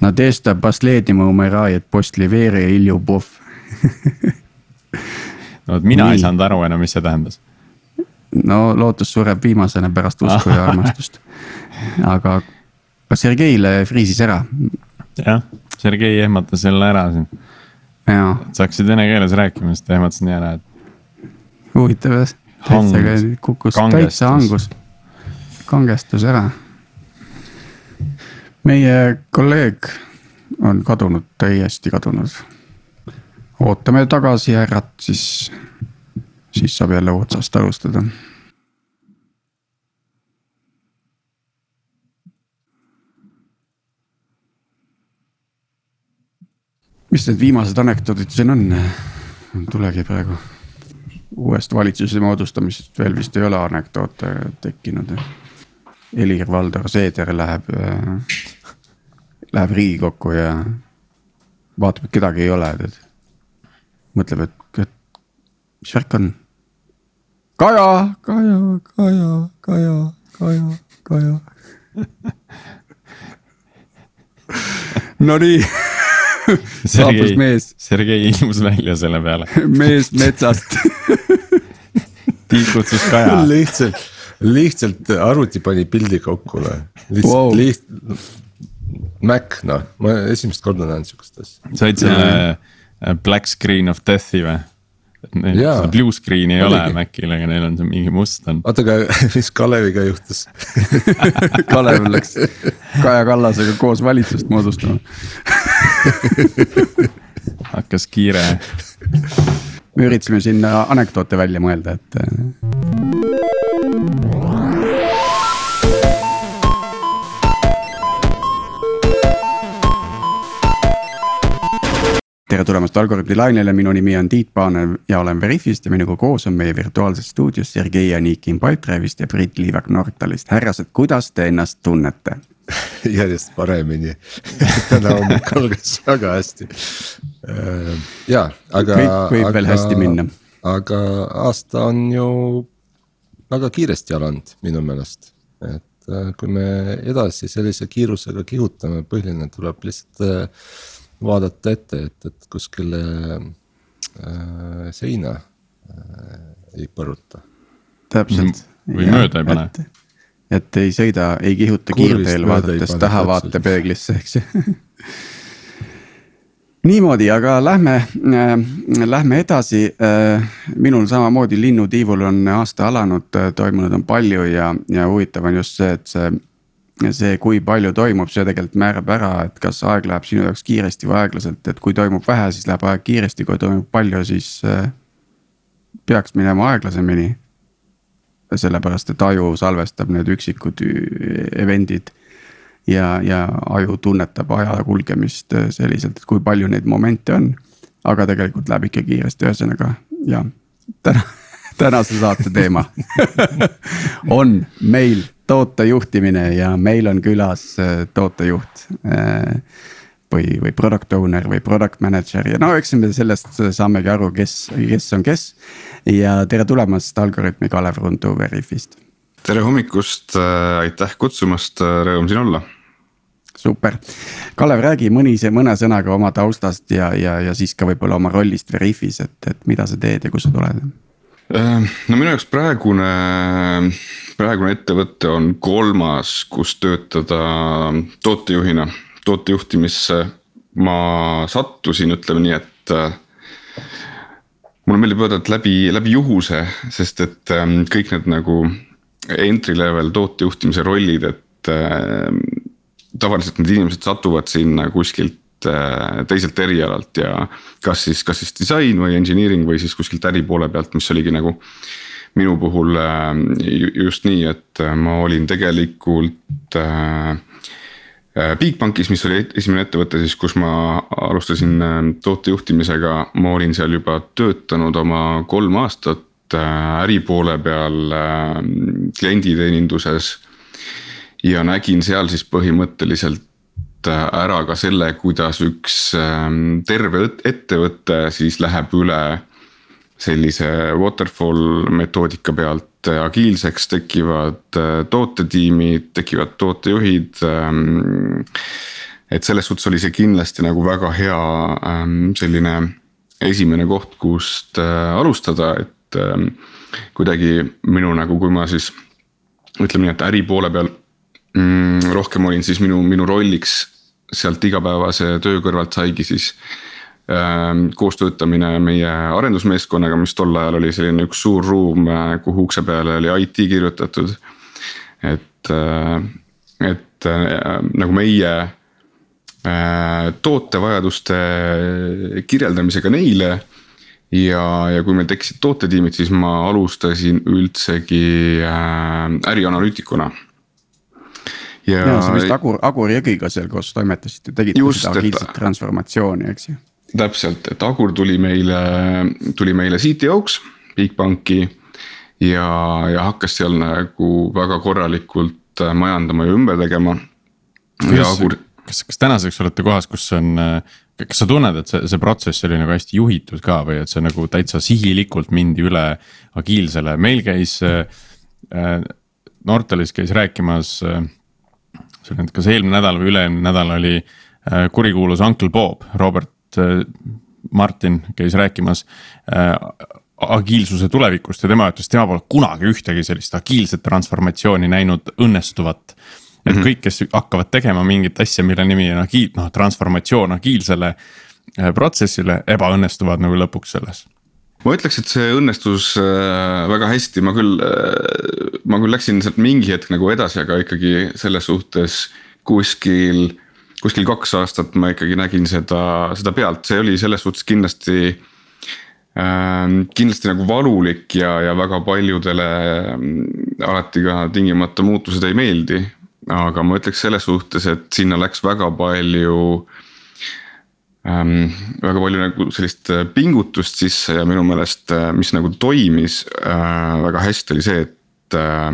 Nadezhda последнего умирает после веры и любовь no vot mina Nii. ei saanud aru enam, mis see tähendas. no lootus sureb viimasena pärast usku ja armastust. aga kas Sergeile friisis ära? jah, Sergei ehmatas jälle ära siin, jaa, et sa hakkasid vene keeles rääkima, siis ta ehmatas nii ära, et huvitav jah. Hangus. täitsa kukkus Kangestus. täitsa hangus. kangestus ära. meie kolleeg on kadunud, täiesti kadunud. ootame tagasi härrat, siis, siis saab jälle otsast alustada. mis need viimased anekdoodid siin on? tulegi praegu. uuest valitsuse moodustamisest veel vist ei ole anekdoote tekkinud. Helir-Valdor Seeder läheb, läheb riigikokku ja vaatab, et kedagi ei ole, tead. mõtleb, et, et mis värk on? Kaja, Kaja, Kaja, Kaja, Kaja, Kaja. Nonii saabus Sergei, mees, Sergei ilmus välja selle peale, mees metsast. Tiit kutsus Kaja. Lihtsalt, lihtsalt arvuti pani pildi kokku noh, lihtsalt Wow. wow. liht-. Mac noh, ma esimest korda näen sihukest asja. said selle äh, black screen of death'i või? neil blue screen'i ei ole Oligi. Macil, aga neil on see mingi must on. oota, aga mis Kaleviga juhtus? Kalev läks Kaja Kallasega koos valitsust moodustama. hakkas kiire, me üritasime sinna anekdoote välja mõelda, et. Äh, tere tulemast Algorütmi lainele, minu nimi on Tiit Paanev ja olen Veriffist ja minuga koos on meie virtuaalses stuudios Sergei Anikin Pipedrive'ist ja Brit Liivak Nortalist. härrased, kuidas te ennast tunnete? järjest paremini täna hommikul algas väga hästi. ja, aga. Kõik võib veel hästi minna. aga aasta on ju väga kiiresti alanud minu meelest, et äh, kui me edasi sellise kiirusega kihutame, põhiline tuleb lihtsalt äh, vaadata ette, et, et kuskile äh, seina äh, ei põruta. täpselt. või mööda ei pane. et ei sõida, ei kihuta kiirteel vaadates tahavaatepeeglisse, eks ju. niimoodi, aga lähme äh,, lähme edasi äh,. minul samamoodi linnutiivul on aasta alanud äh,, toimunud on palju ja, ja huvitav on just see, et see. see, kui palju toimub, see tegelikult määrab ära, et kas aeg läheb sinu jaoks kiiresti või aeglaselt, et kui toimub vähe, siis läheb aeg kiiresti, kui toimub palju, siis äh, peaks minema aeglasemini sellepärast, et aju salvestab need üksikud ü- event'id. Ja, ja aju tunnetab aja kulgemist äh, selliselt, et kui palju neid momente on. aga tegelikult läheb ikka kiiresti, ühesõnaga ja täna, tänase saate teema on meil tootejuhtimine ja meil on külas äh, tootejuht äh, või, või product owner või product manager ja no eks me sellest saamegi aru, kes, kes on kes. ja tere tulemast Algorütmi Kalev Rundu Veriffist. Tere hommikust, aitäh kutsumast, rõõm siin olla. super, Kalev, räägi mõni, mõne sõnaga oma taustast ja, ja, ja siis ka võib-olla oma rollist Veriffis, et, et mida sa teed ja kust sa tuled? no minu jaoks praegune, praegune ettevõte on kolmas, kus töötada tootejuhina. tootejuhtimisse ma sattusin, ütleme nii, et äh, mulle meeldib öelda, et läbi, läbi juhuse, sest et kõik need nagu entry level tootejuhtimise rollid, et äh, tavaliselt need inimesed satuvad sinna kuskilt äh, teiselt erialalt ja kas siis, kas siis disain või engineering või siis kuskilt äri poole pealt, mis oligi nagu minu puhul äh, ju- just nii, et äh, ma olin tegelikult äh, äh, Bigbankis, mis oli esimene ettevõte siis, kus ma alustasin äh, tootejuhtimisega, ma olin seal juba töötanud oma kolm aastat äh, äri poole peal äh, klienditeeninduses. ja nägin seal siis põhimõtteliselt äh, ära ka selle, kuidas üks ähm, terve ettevõte siis läheb üle sellise waterfall metoodika pealt agiilseks, tekivad äh, tootetiimid, tekivad tootejuhid. et selles suhtes oli see kindlasti nagu väga hea ähm, selline esimene koht, kust äh, alustada, et ähm, kuidagi minu nagu, kui ma siis ütleme nii, et äri poole peal mm, rohkem olin, siis minu, minu rolliks sealt igapäevase töö kõrvalt saigi siis äh, koostöötamine meie arendusmeeskonnaga, mis tol ajal oli selline üks suur ruum, äh, kuhu ukse peale oli IT kirjutatud. et äh,, et äh, nagu meie äh, tootevajaduste kirjeldamisega neile ja, ja kui meil tekkisid tootetiimid, siis ma alustasin üldsegi äh, ärianalüütikuna. ja, ja sa vist Agur, Agur Jõgiga seal koos toimetasite, tegite just, seda agiilset et, transformatsiooni, eks ju. täpselt, et Agur tuli meile, tuli meile CTO-ks Bigbanki ja, ja hakkas seal nagu väga korralikult äh, majandama ja ümber tegema. Kas, kas tänaseks olete kohas, kus on, äh, kas sa tunned, et see, see protsess oli nagu hästi juhitud ka või et see nagu täitsa sihilikult mindi üle agiilsele, meil käis äh,. äh Nortalis käis rääkimas äh,, see oli nüüd kas eelmine nädal või üle-eelmine nädal oli äh, kurikuulus Uncle Bob, Robert äh, Martin käis rääkimas äh, agiilsuse tulevikust ja tema ütles, tema pole kunagi ühtegi sellist agiilset transformatsiooni näinud õnnestuvat. Et mm -hmm. kõik, kes hakkavad tegema mingit asja, mille nimi on agiil-, noh transformatsioon agiilsele äh, protsessile, ebaõnnestuvad nagu lõpuks selles ma ütleks, et see õnnestus äh, väga hästi, ma küll, äh, ma küll läksin sealt mingi hetk nagu edasi, aga ikkagi selles suhtes kuskil. kuskil kaks aastat ma ikkagi nägin seda, seda pealt, see oli selles suhtes kindlasti Ähm, kindlasti nagu valulik ja, ja väga paljudele ähm, alati ka tingimata muutused ei meeldi. Aga ma ütleks selles suhtes, et sinna läks väga palju ähm,. väga palju nagu sellist äh, pingutust sisse ja minu meelest, äh, mis nagu toimis äh, väga hästi, oli see, et äh,.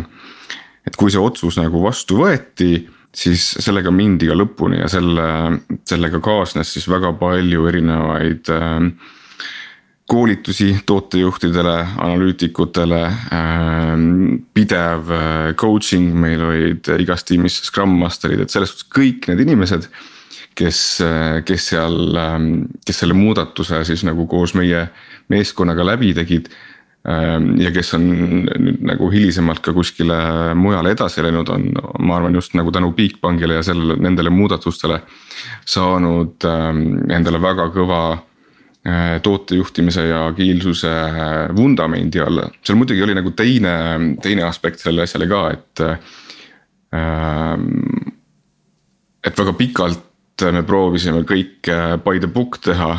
et kui see otsus nagu vastu võeti siis sellega mindi ka lõpuni ja selle, sellega kaasnes siis väga palju erinevaid äh, koolitusi tootejuhtidele, analüütikutele, ähm, pidev äh, coaching, meil olid igas tiimis Scrum Master'id, et selles suhtes kõik need inimesed. kes, äh, kes seal, ähm, kes selle muudatuse siis nagu koos meie meeskonnaga läbi tegid. Ähm, ja kes on nüüd nagu hilisemalt ka kuskile mujale edasi läinud, on, ma arvan, just nagu tänu Bigbankile ja sellele, nendele muudatustele. saanud endale väga kõva tootejuhtimise ja agiilsuse äh, vundamendi alla, seal muidugi oli nagu teine, teine aspekt sellele asjale ka, et. Ähm, et väga pikalt me proovisime kõike by the book teha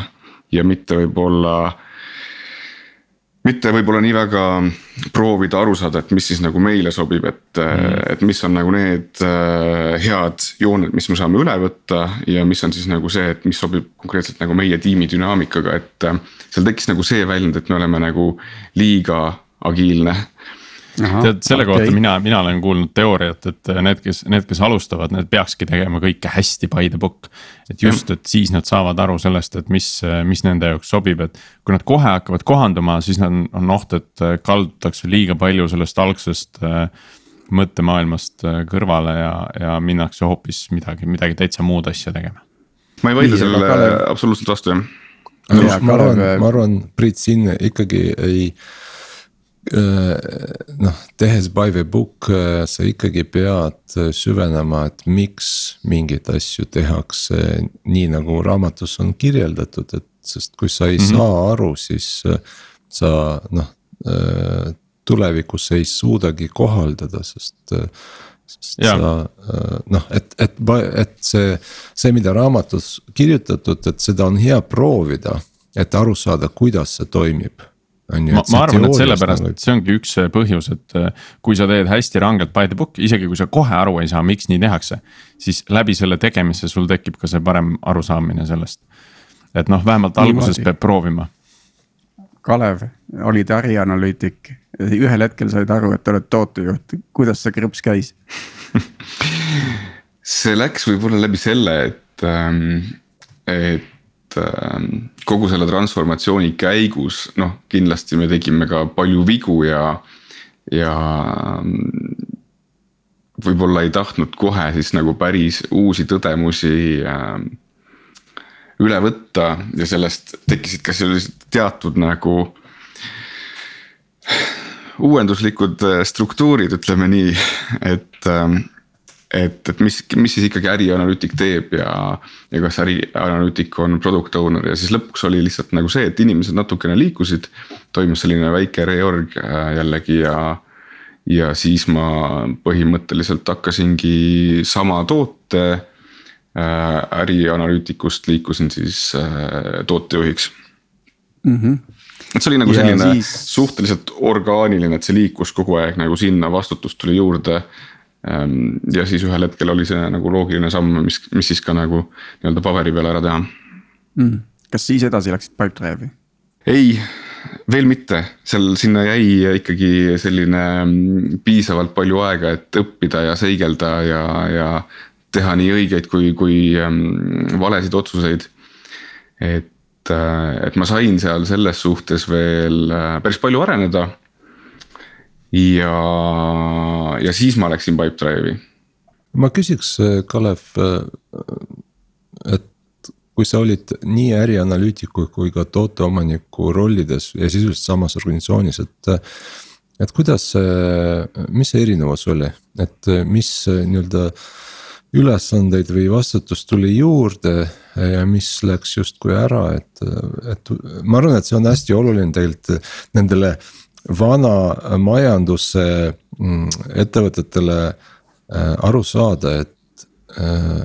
ja mitte võib-olla mitte võib-olla nii väga proovida aru saada, et mis siis nagu meile sobib, et mm., et mis on nagu need äh, head jooned, mis me saame üle võtta. ja mis on siis nagu see, et mis sobib konkreetselt nagu meie tiimi dünaamikaga, et äh, seal tekkis nagu see väljund, et me oleme nagu liiga agiilne tead, selle okay. kohta mina, mina olen kuulnud teooriat, et need, kes, need, kes alustavad, need peakski tegema kõike hästi by the book. et just, et siis nad saavad aru sellest, et mis, mis nende jaoks sobib, et kui nad kohe hakkavad kohanduma, siis on, on oht, et kaldutakse liiga palju sellest algsest äh, mõttemaailmast äh, kõrvale ja, ja minnakse hoopis midagi, midagi täitsa muud asja tegema. ma ei vaidle sellele absoluutselt vastu jah. ma arvan, ma arvan, Priit siin ikkagi ei Äh, noh, tehes by the book äh, sa ikkagi pead süvenema, et miks mingeid asju tehakse nii nagu raamatus on kirjeldatud, et sest kui sa ei mm -hmm. saa aru, siis äh, sa noh. tulevikus ei suudagi kohaldada, sest, sest ja. sa noh, et, et, et see, see, mida raamatus kirjutatud, et seda on hea proovida, et aru saada, kuidas see toimib ma, ma arvan, et sellepärast, et see ongi üks põhjus, et äh, kui sa teed hästi rangelt by the book, isegi kui sa kohe aru ei saa, miks nii tehakse. siis läbi selle tegemise sul tekib ka see parem arusaamine sellest. et noh, vähemalt alguses Niimoodi. peab proovima. Kalev, olid ärianalüütik, ühel hetkel said aru, et oled tootejuht, kuidas see krõps käis see läks võib-olla läbi selle, et, ähm, et kogu selle transformatsiooni käigus, noh, kindlasti me tegime ka palju vigu ja, ja. võib-olla ei tahtnud kohe siis nagu päris uusi tõdemusi äh, üle võtta ja sellest tekkisid ka sellised teatud nagu uuenduslikud äh, struktuurid, ütleme nii, et ähm, et, et mis, mis siis ikkagi ärianalüütik teeb ja, ja kas ärianalüütik on product owner ja siis lõpuks oli lihtsalt nagu see, et inimesed natukene liikusid. toimus selline väike reorg äh, jällegi ja, ja siis ma põhimõtteliselt hakkasingi sama toote äh, ärianalüütikust liikusin siis tootejuhiks mm. -hmm et see oli nagu selline siis... suhteliselt orgaaniline, et see liikus kogu aeg nagu sinna, vastutust tuli juurde ja siis ühel hetkel oli see nagu loogiline samm, mis, mis siis ka nagu nii-öelda paberi peal ära teha mm.. kas siis edasi läksid Pipedrive'i? ei, veel mitte, seal sinna jäi ikkagi selline mm, piisavalt palju aega, et õppida ja seigelda ja, ja teha nii õigeid kui, kui ähm, valesid otsuseid. et, äh, et ma sain seal selles suhtes veel äh, päris palju areneda ja, ja siis ma läksin Pipedrive'i. ma küsiks, äh, Kalev, äh, et kui sa olid nii ärianalüütiku kui ka tooteomaniku rollides ja sisuliselt samas organisatsioonis, et. et kuidas mis see erinevus oli, et mis nii-öelda ülesandeid või vastutust tuli juurde ja mis läks justkui ära, et, et ma arvan, et see on hästi oluline tegelikult nendele vana majanduse mm, ettevõtetele äh, aru saada, et äh,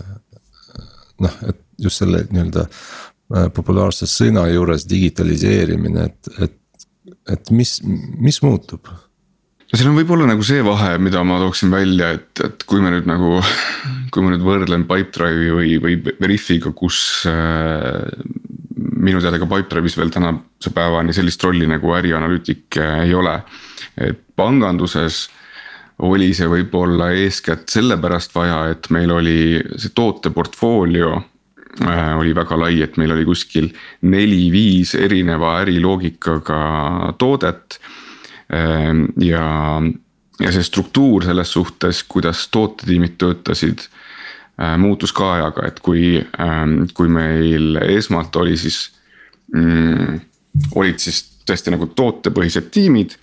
noh, et just selle nii-öelda äh, populaarse sõna juures digitaliseerimine, et, et, et mis, mis muutub? no siin on võib-olla nagu see vahe, mida ma tooksin välja, et, et kui me nüüd nagu, kui ma nüüd võrdlen Pipedrive'i või, või Veriffiga, kus äh, minu teada ka Pipedrive'is veel tänase päevani sellist rolli nagu ärianalüütik äh, ei ole. et panganduses oli see võib-olla eeskätt sellepärast vaja, et meil oli see tooteportfoolio äh, oli väga lai, et meil oli kuskil neli-viis erineva äriloogikaga toodet. Ähm, ja, ja see struktuur selles suhtes, kuidas tootetiimid töötasid muutus ka ajaga, et kui, kui meil esmalt oli siis mm, olid siis tõesti nagu tootepõhised tiimid.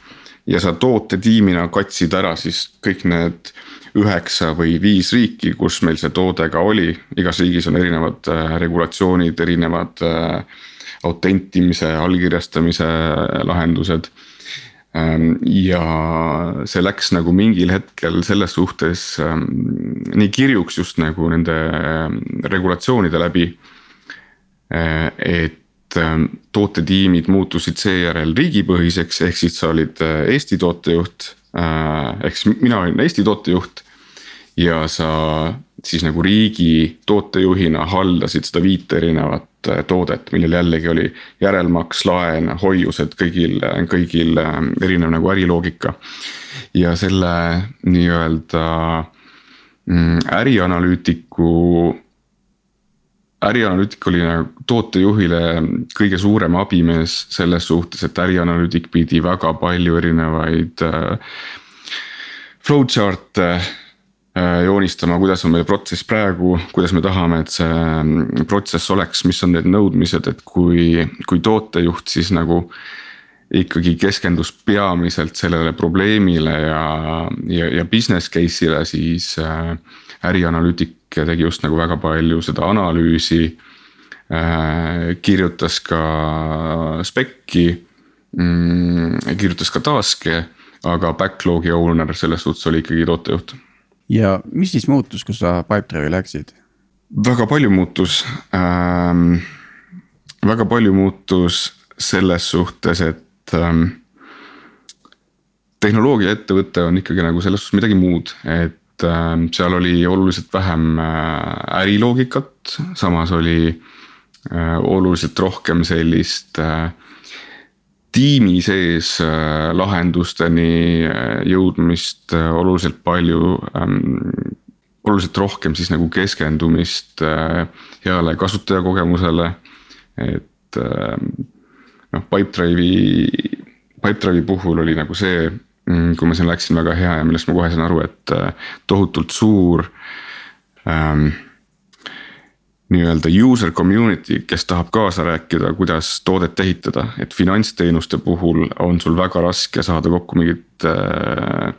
ja sa tootetiimina katsid ära siis kõik need üheksa või viis riiki, kus meil see toode ka oli, igas riigis on erinevad äh, regulatsioonid, erinevad äh, autentimise, allkirjastamise lahendused ähm, ja see läks nagu mingil hetkel selles suhtes ähm, nii kirjuks just nagu nende ähm, regulatsioonide läbi. Äh, et tootetiimid muutusid seejärel riigipõhiseks, ehk siis sa olid äh, Eesti tootejuht. Äh, ehk siis mina olin Eesti tootejuht ja sa siis nagu riigi tootejuhina haldasid seda viite erinevat äh, toodet, millel jällegi oli järelmaks, laen, hoiused, kõigil, kõigil erinev nagu äriloogika. ja selle nii-öelda mm, ärianalüütiku ärianalüütik oli nagu tootejuhile kõige suurem abimees selles suhtes, et ärianalüütik pidi väga palju erinevaid äh, flowchart'e äh, joonistama, kuidas on meie protsess praegu, kuidas me tahame, et see mm, protsess oleks, mis on need nõudmised, et kui, kui tootejuht siis nagu ikkagi keskendus peamiselt sellele probleemile ja, ja, ja business case'ile, siis äh, ärianalüütik tegi just nagu väga palju seda analüüsi äh,. kirjutas ka spek'i mm,, kirjutas ka task'e, aga backlog'i owner selles suhtes oli ikkagi tootejuht. ja mis siis muutus, kui sa Pipedrive'i läksid? väga palju muutus ähm,, väga palju muutus selles suhtes, et ähm, tehnoloogiaettevõte on ikkagi nagu selles suhtes midagi muud, et seal oli oluliselt vähem äh, äriloogikat, samas oli äh, oluliselt rohkem sellist äh, tiimi sees lahendusteni jõudmist oluliselt palju ähm, oluliselt rohkem siis nagu keskendumist heale kasutajakogemusele. et ähm, noh, Pipedrive'i, Pipedrive'i puhul oli nagu see kui ma siin läksin, väga hea ja millest ma kohe sain aru, et tohutult suur ähm, nii-öelda user community, kes tahab kaasa rääkida, kuidas toodet ehitada, et finantsteenuste puhul on sul väga raske saada kokku mingit äh,.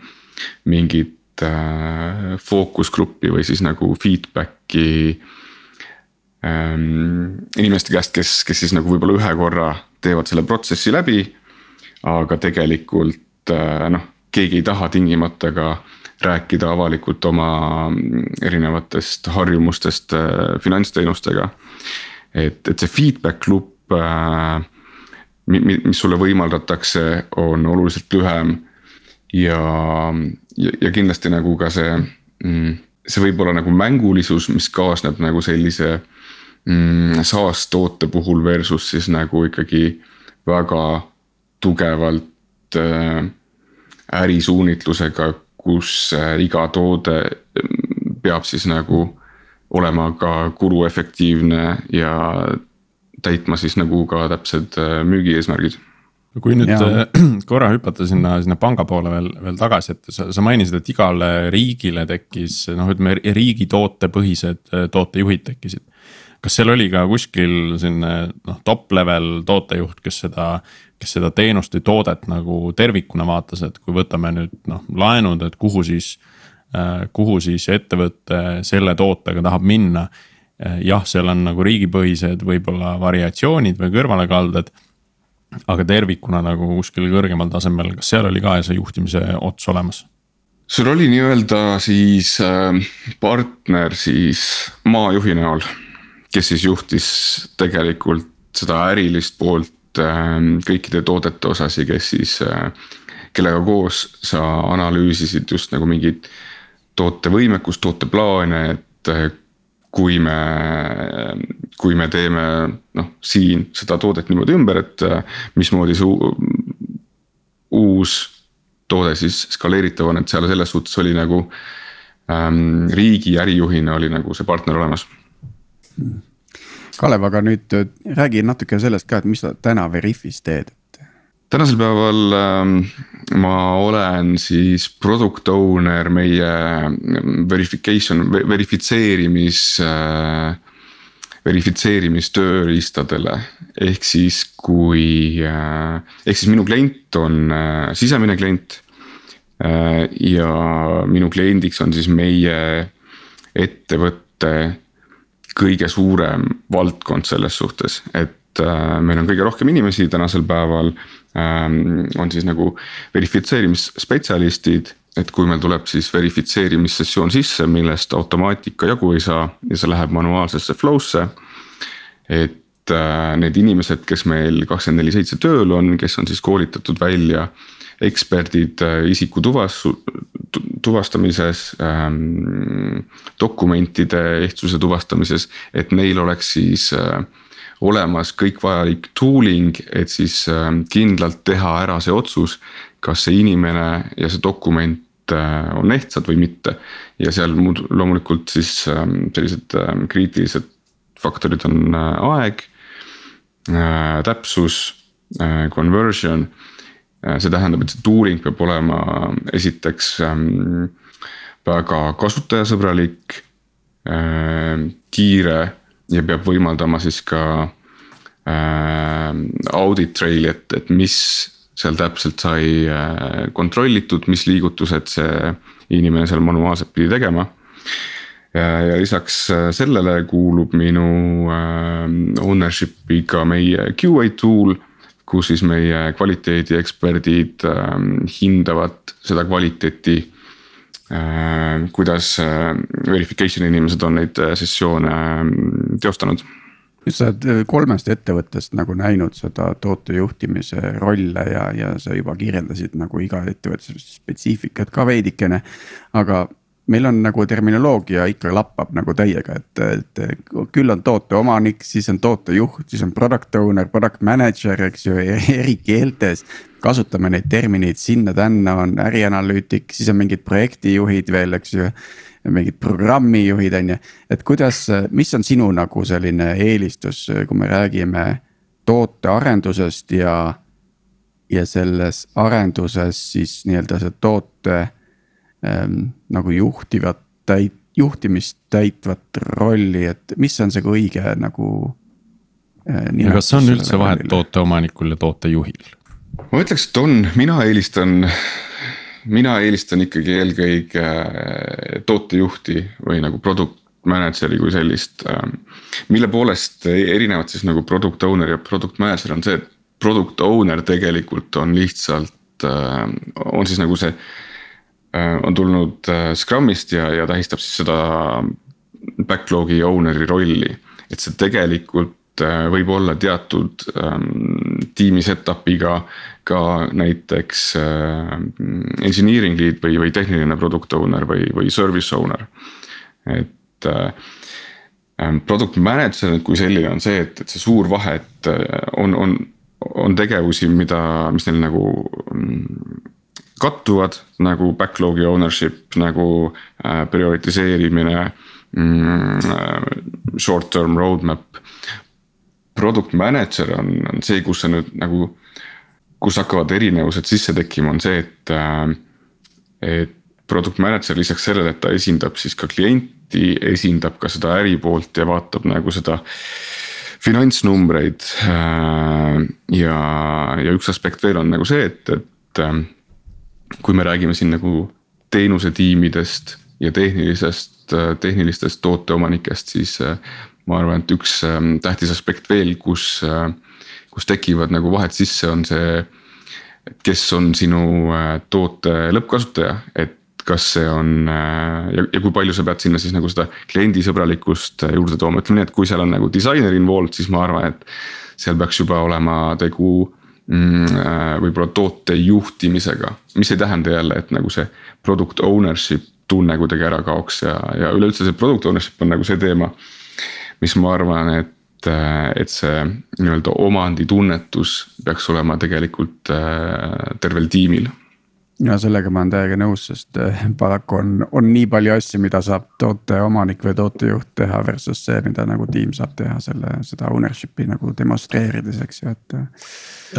mingit äh, fookusgruppi või siis nagu feedback'i ähm,. inimeste käest, kes, kes siis nagu võib-olla ühe korra teevad selle protsessi läbi. aga tegelikult äh, noh, keegi ei taha tingimata ka rääkida avalikult oma erinevatest harjumustest äh, finantsteenustega. et, et see feedback loop äh,, mis sulle võimaldatakse, on oluliselt lühem. ja, ja, ja kindlasti nagu ka see, mm, see võib olla nagu mängulisus, mis kaasneb nagu sellise mm, SaaS toote puhul versus siis nagu ikkagi väga tugevalt ärisuunitlusega kus äh, iga toode mm, peab siis nagu olema ka kuluefektiivne ja täitma siis nagu ka täpsed äh, müügieesmärgid kui nüüd ja. Äh, korra hüpata sinna, sinna panga poole veel, veel tagasi, et sa, sa mainisid, et igale riigile tekkis noh, ütleme riigi tootepõhised tootejuhid tekkisid. kas seal oli ka kuskil selline noh, top level tootejuht, kes seda kes seda teenust või toodet nagu tervikuna vaatas, et kui võtame nüüd noh laenud, et kuhu siis. Äh, kuhu siis ettevõte selle tootega tahab minna. Äh, jah, seal on nagu riigipõhised võib-olla variatsioonid või kõrvalekalded. aga tervikuna nagu kuskil kõrgemal tasemel, kas seal oli ka see juhtimise ots olemas? sul oli nii-öelda siis äh, partner siis maajuhi näol, kes siis juhtis tegelikult seda ärilist poolt Ähm, kõikide toodete osasi, kes siis, äh, kellega koos sa analüüsisid just nagu mingit tootevõimekust, tooteplaane, et äh, kui me, kui me teeme noh, siin seda toodet niimoodi ümber, et äh, mismoodi see uus toode siis skaleeritav on, et seal selles suhtes oli nagu ähm, riigi ärijuhina oli nagu see partner olemas. Hmm Kalev, aga nüüd äh, räägi natuke sellest ka, et mis sa täna Veriffis teed? tänasel päeval äh, ma olen siis product owner meie mm, verification, verifitseerimis äh,. verifitseerimistööriistadele, ehk siis kui äh,, ehk siis minu klient on sisemine klient ja minu kliendiks on siis meie ettevõtte kõige suurem valdkond selles suhtes, et äh, meil on kõige rohkem inimesi tänasel päeval ähm,. on siis nagu verifitseerimisspetsialistid, et kui meil tuleb siis verifitseerimissessioon sisse, millest automaatika jagu ei saa ja see läheb manuaalsesse flow'sse. et äh, need inimesed, kes meil kakskümmend neli seitse tööl on, kes on siis koolitatud välja eksperdid äh, isiku tuvas-, tuvastamises ähm,, dokumentide ehtsuse tuvastamises, et neil oleks siis äh, olemas kõik vajalik tooling, et siis äh, kindlalt teha ära see otsus. kas see inimene ja see dokument äh, on ehtsad või mitte ja seal muud loomulikult siis äh, sellised äh, kriitilised faktorid on äh, aeg äh,, täpsus äh,, conversion Äh, see tähendab, et see tooling peab olema esiteks ähm, väga kasutajasõbralik, ähm, kiire ja peab võimaldama siis ka ähm, audit trail'i, et, et mis seal täpselt sai äh, kontrollitud, mis liigutused see inimene seal manuaalselt pidi tegema. ja lisaks äh, sellele kuulub minu ownership'i ka meie QA tool kus siis meie kvaliteedieksperdid ähm, hindavad seda kvaliteeti. Äh, kuidas äh, verification inimesed on neid äh, sessioone ähm, teostanud sa oled kolmest ettevõttest nagu näinud seda tootejuhtimise rolle ja, ja sa juba kirjeldasid nagu iga ettevõtte spetsiifikat ka veidikene. aga meil on nagu terminoloogia ikka lappab nagu täiega, et, et küll on toote omanik, siis on tootejuht, siis on product owner, product manager, eks ju, eri keeltes. kasutame neid termineid sinna-tänna on ärianalüütik, siis on mingid projektijuhid veel, eks ju. mingid programmijuhid on ju, et kuidas, mis on sinu nagu selline eelistus, kui me räägime tootearendusest ja ja selles arenduses siis nii-öelda see toote nagu juhtivat täit-, juhtimist täitvat rolli, et mis on see õige nagu äh,. ja kas on üldse vahet tooteomanikul ja tootejuhil? ma ütleks, et on, mina eelistan mina eelistan ikkagi eelkõige äh, tootejuhti või nagu product manager'i kui sellist. Ähm, mille poolest erinevad siis nagu product owner ja product manager on see, et product owner tegelikult on lihtsalt, äh, on siis nagu see. Äh, on tulnud Scrumist ja, ja tähistab siis seda backlog'i owner'i rolli, et see tegelikult võib olla teatud ähm, tiimi setup'iga ka näiteks äh, engineering lead või, või tehniline product owner või, või service owner. et äh, ähm, product manager kui selline on see, et, et see suur vahe, et äh, on, on, on tegevusi, mida, mis neil nagu mm, kattuvad nagu backlog'i ownership nagu äh, prioritiseerimine mm,. Äh, short term roadmap. Product manager on, on see, kus sa nüüd nagu kus hakkavad erinevused sisse tekkima, on see, et. Äh, et product manager lisaks sellele, et ta esindab siis ka klienti, esindab ka seda äri poolt ja vaatab nagu seda finantsnumbreid. Äh, ja, ja üks aspekt veel on nagu see, et, et äh, kui me räägime siin nagu teenusetiimidest ja tehnilisest, tehnilistest tooteomanikest, siis ma arvan, et üks tähtis aspekt veel, kus kus tekivad nagu vahed sisse, on see. kes on sinu äh, toote lõppkasutaja, et kas see on äh, ja, ja kui palju sa pead sinna siis nagu seda kliendisõbralikkust äh, juurde tooma, ütleme nii, et kui seal on nagu disainer involved, siis ma arvan, et. seal peaks juba olema tegu võib-olla toote juhtimisega, mis ei tähenda jälle, et nagu see product ownership tunne kuidagi ära kaoks ja, ja üleüldse see product ownership on nagu see teema. mis ma arvan, et et, et see nii-öelda omanditunnetus peaks olema tegelikult äh, tervel tiimil ja sellega ma olen täiega nõus, sest äh, paraku on, on nii palju asju, mida saab toote omanik või tootejuht teha versus see, mida nagu tiim saab teha selle, seda ownership'i nagu demonstreerides, eks ju, et.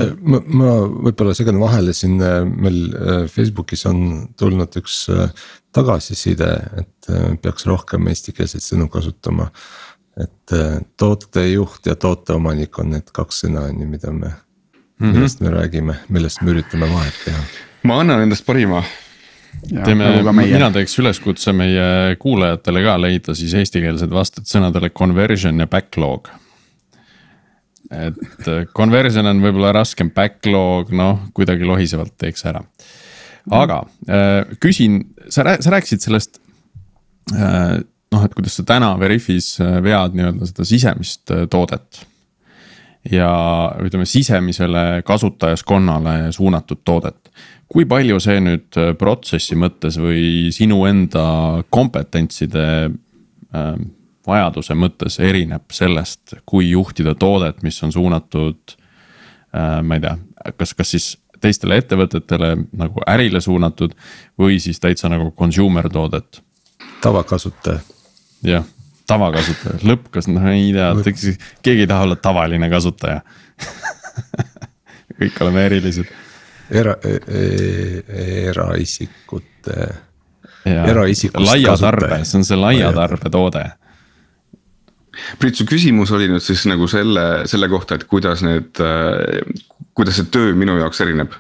Äh, ma, ma võib-olla segan vahele siin, meil Facebookis on tulnud üks tagasiside, et peaks rohkem eestikeelseid sõnu kasutama et tootejuht ja tooteomanik on need kaks sõna on ju, mida me mm, -hmm. millest me räägime, millest me üritame vahet teha. Ma annan endast parima. teeme, nagu mina teeks üleskutse meie kuulajatele ka leida siis eestikeelsed vasted sõnadele conversion ja backlog. et äh, conversion on võib-olla raskem, backlog noh, kuidagi lohisevalt teeks ära. aga äh, küsin, sa, sa rääkisid sellest äh, noh, et kuidas sa täna Veriffis vead nii-öelda seda sisemist toodet. ja ütleme sisemisele kasutajaskonnale suunatud toodet. Kui palju see nüüd äh, protsessi mõttes või sinu enda kompetentside äh, vajaduse mõttes erineb sellest, kui juhtida toodet, mis on suunatud äh,. ma ei tea, kas, kas siis teistele ettevõtetele nagu ärile suunatud või siis täitsa nagu consumer toodet tavakasutaja jah, tavakasutaja, lõppkas, noh ei tea, keegi ei taha olla tavaline kasutaja kõik oleme erilised. Era e, e, eraisikute. eraisikust laia tarbe, see on see laia tarbe toode. Priit, su küsimus oli nüüd siis nagu selle, selle kohta, et kuidas need, kuidas see töö minu jaoks erineb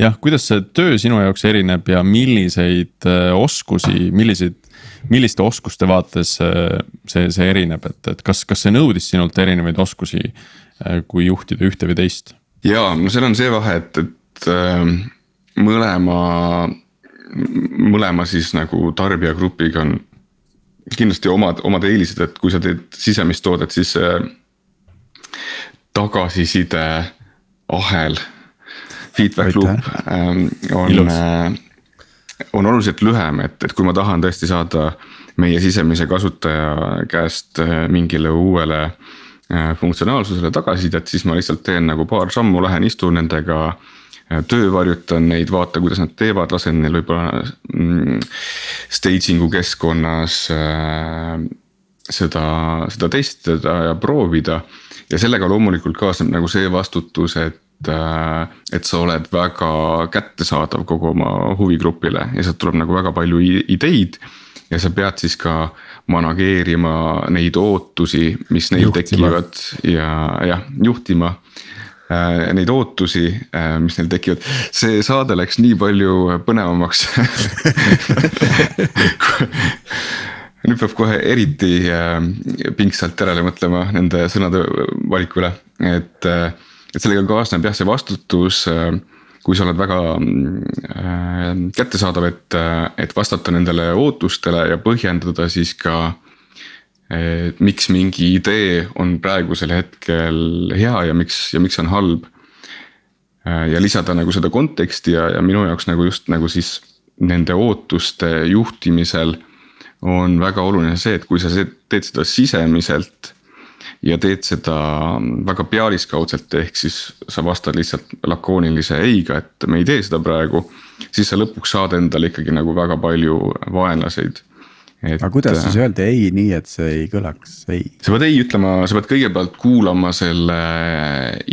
jah, kuidas see töö sinu jaoks erineb ja milliseid äh, oskusi, milliseid milliste oskuste vaates äh, see, see erineb, et, et kas, kas see nõudis sinult erinevaid oskusi, äh, kui juhtida ühte või teist? ja no seal on see vahe, et, et äh, mõlema, mõlema siis nagu tarbijagrupiga on kindlasti omad, omad eelised, et kui sa teed sisemist toodet, siis äh, tagasiside ahel, feedback loop äh, on Ilus. on oluliselt lühem, et, et kui ma tahan tõesti saada meie sisemise kasutaja käest äh, mingile uuele äh, funktsionaalsusele tagasisidet, siis ma lihtsalt teen nagu paar sammu, lähen istun nendega äh, töövarjutan neid, vaata, kuidas nad teevad, lasen neil võib-olla mm, staging'u keskkonnas äh, seda, seda testida ja proovida. ja sellega loomulikult kaasneb nagu see vastutus, et et sa oled väga kättesaadav kogu oma huvigrupile ja sealt tuleb nagu väga palju ideid. ja sa pead siis ka manageerima neid ootusi, mis neil juhtima. tekivad ja jah, juhtima Äh, neid ootusi, äh, mis neil tekivad, see saade läks nii palju põnevamaks. Nüüd peab kohe eriti äh, pingsalt järele mõtlema nende sõnade valiku üle, et, et sellega kaasneb jah, see vastutus kui sa oled väga äh, kättesaadav, et, et vastata nendele ootustele ja põhjendada siis ka äh, et miks mingi idee on praegusel hetkel hea ja miks ja miks on halb. ja lisada nagu seda konteksti ja, ja minu jaoks nagu just nagu siis nende ootuste juhtimisel on väga oluline see, et kui sa teed seda sisemiselt ja teed seda väga pealiskaudselt, ehk siis sa vastad lihtsalt lakoonilise eiga, et me ei tee seda praegu. siis sa lõpuks saad endale ikkagi nagu väga palju vaenlaseid et. aga kuidas siis öelda ei nii, et see ei kõlaks, ei? sa pead ei ütlema, sa pead kõigepealt kuulama selle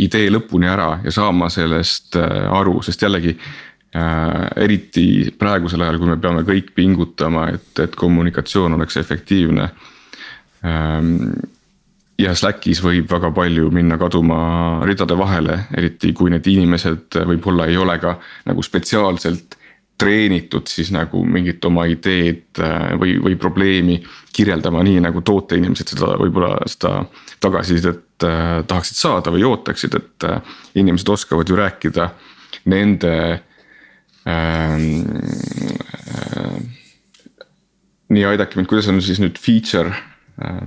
idee lõpuni ära ja saama sellest äh, aru, sest jällegi äh,. eriti praegusel ajal, kui me peame kõik pingutama, et, et kommunikatsioon oleks efektiivne ähm, ja Slackis võib väga palju minna kaduma ridade vahele, eriti kui need inimesed võib-olla ei ole ka nagu spetsiaalselt treenitud siis nagu mingit oma ideed äh, või, või probleemi kirjeldama nii nagu tooteinimesed seda võib-olla seda tagasisidet äh, tahaksid saada või ootaksid, et äh, inimesed oskavad ju rääkida nende ähm,. Äh, nii aidake mind, kuidas on siis nüüd feature äh,?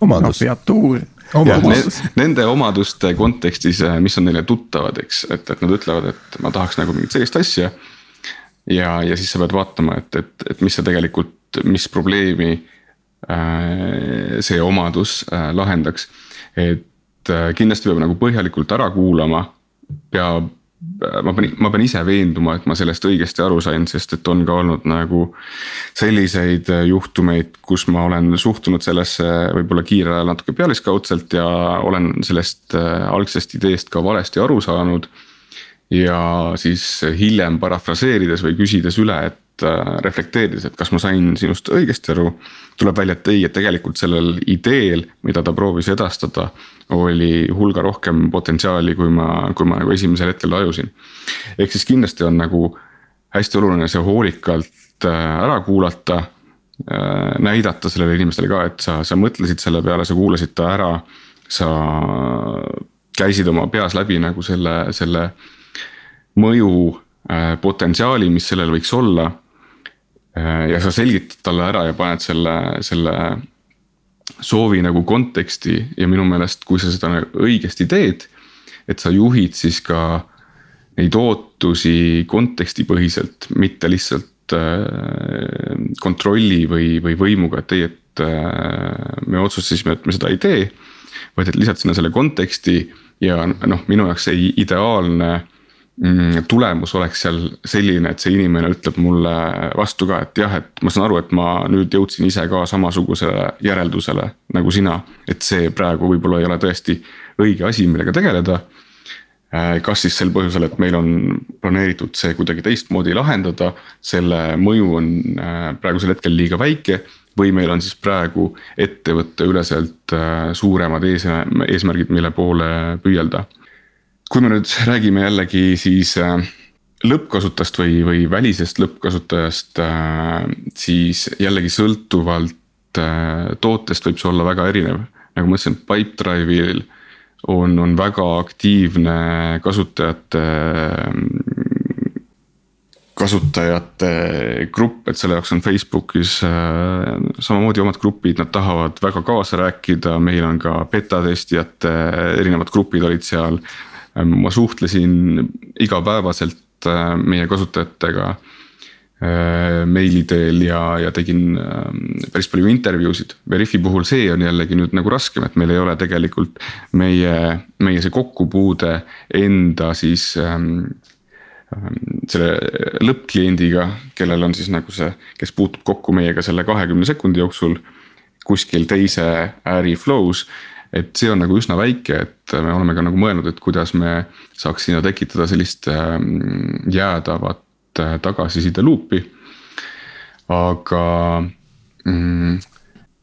omadus no,. Omadus. Nende omaduste kontekstis, äh, mis on neile tuttavad, eks, et, et nad ütlevad, et ma tahaks nagu mingit sellist asja ja, ja siis sa pead vaatama, et, et, et mis sa tegelikult, mis probleemi äh, see omadus äh, lahendaks. et äh, kindlasti peab nagu põhjalikult ära kuulama, peab äh, ma pean, ma pean ise veenduma, et ma sellest õigesti aru sain, sest et on ka olnud nagu selliseid äh, juhtumeid, kus ma olen suhtunud sellesse võib-olla kiirel ajal natuke pealiskaudselt ja olen sellest äh, algsest ideest ka valesti aru saanud ja siis hiljem parafraseerides või küsides üle, et äh, reflekteerides, et kas ma sain sinust õigesti aru. tuleb välja, et ei, et tegelikult sellel ideel, mida ta proovis edastada, oli hulga rohkem potentsiaali, kui ma, kui ma nagu esimesel hetkel tajusin. ehk siis kindlasti on nagu hästi oluline see hoolikalt äh, ära kuulata äh, näidata sellele inimestele ka, et sa, sa mõtlesid selle peale, sa kuulasid ta ära. sa käisid oma peas läbi nagu selle, selle mõju äh, potentsiaali, mis sellel võiks olla. Äh, ja sa selgitad talle ära ja paned selle, selle soovi nagu konteksti ja minu meelest, kui sa seda nagu õigesti teed. et sa juhid siis ka neid ootusi kontekstipõhiselt, mitte lihtsalt äh, kontrolli või, või võimuga, et ei, et me otsustasime, et me seda ei tee. vaid et lisad sinna selle konteksti ja noh, minu jaoks see ideaalne tulemus oleks seal selline, et see inimene ütleb mulle vastu ka, et jah, et ma saan aru, et ma nüüd jõudsin ise ka samasugusele järeldusele nagu sina. et see praegu võib-olla ei ole tõesti õige asi, millega tegeleda. Äh, kas siis sel põhjusel, et meil on planeeritud see kuidagi teistmoodi lahendada, selle mõju on äh, praegusel hetkel liiga väike või meil on siis praegu ettevõtteüleselt äh, suuremad eesmärgid, mille poole püüelda kui me nüüd räägime jällegi siis äh, lõppkasutajast või, või välisest lõppkasutajast, äh, siis jällegi sõltuvalt äh, tootest võib see olla väga erinev. nagu ma ütlesin, Pipedrive'il on, on väga aktiivne kasutajate, kasutajate grupp, et selle jaoks on Facebookis samamoodi omad grupid, nad tahavad väga kaasa rääkida, meil on ka beta testijate erinevad grupid olid seal ma suhtlesin igapäevaselt äh, meie kasutajatega äh, meili teel ja, ja tegin ähm, päris palju intervjuusid. Veriffi puhul see on jällegi nüüd nagu raskem, et meil ei ole tegelikult meie, meie see kokkupuude enda siis ähm, ähm selle lõppkliendiga, kellel on siis nagu see, kes puutub kokku meiega selle kahekümne sekundi jooksul kuskil teise äri flow's et see on nagu üsna väike, et me oleme ka nagu mõelnud, et kuidas me saaks sinna tekitada sellist mm, jäädavat äh, tagasiside luupi. aga mm,.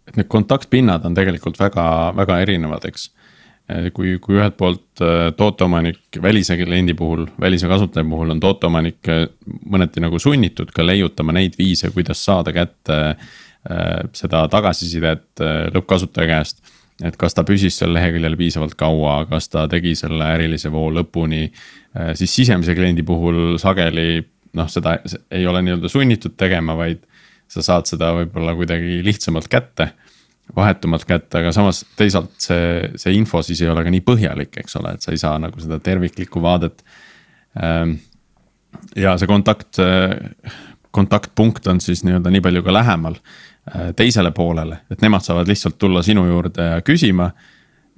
et need kontaktpinnad on tegelikult väga, väga erinevad, eks kui, kui ühelt poolt äh, tooteomanik välise kliendi puhul, välise kasutaja puhul on tooteomanik äh, mõneti nagu sunnitud ka leiutama neid viise, kuidas saada kätte äh, seda tagasisidet lõppkasutaja käest. Et kas ta püsis seal leheküljel piisavalt kaua, kas ta tegi selle ärilise voo lõpuni, siis sisemise kliendi puhul sageli noh, seda ei ole nii-öelda sunnitud tegema, vaid sa saad seda võib-olla kuidagi lihtsamalt kätte vahetumalt kätte, aga samas teisalt see, see info siis ei ole ka nii põhjalik, eks ole, et sa ei saa nagu seda terviklikku vaadet. Ähm, ja see kontakt, kontaktpunkt on siis nii-öelda nii palju ka lähemal äh, teisele poolele, et nemad saavad lihtsalt tulla sinu juurde küsima.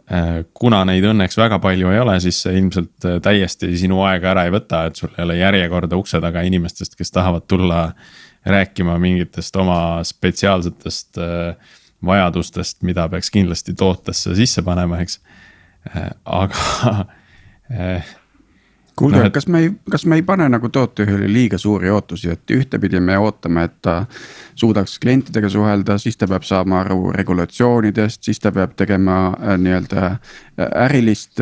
Äh, kuna neid õnneks väga palju ei ole, siis see ilmselt äh, täiesti sinu aega ära ei võta, et sul ei ole järjekorda ukse taga inimestest, kes tahavad tulla rääkima mingitest oma spetsiaalsetest äh, vajadustest, mida peaks kindlasti tootesse sisse panema, eks. Äh, aga äh, kuulge no,, kas me ei, kas me ei pane nagu tootejuhile liiga suuri ootusi, et ühtepidi me ootame, et ta suudaks klientidega suhelda, siis ta peab saama aru regulatsioonidest, siis ta peab tegema äh, nii-öelda ärilist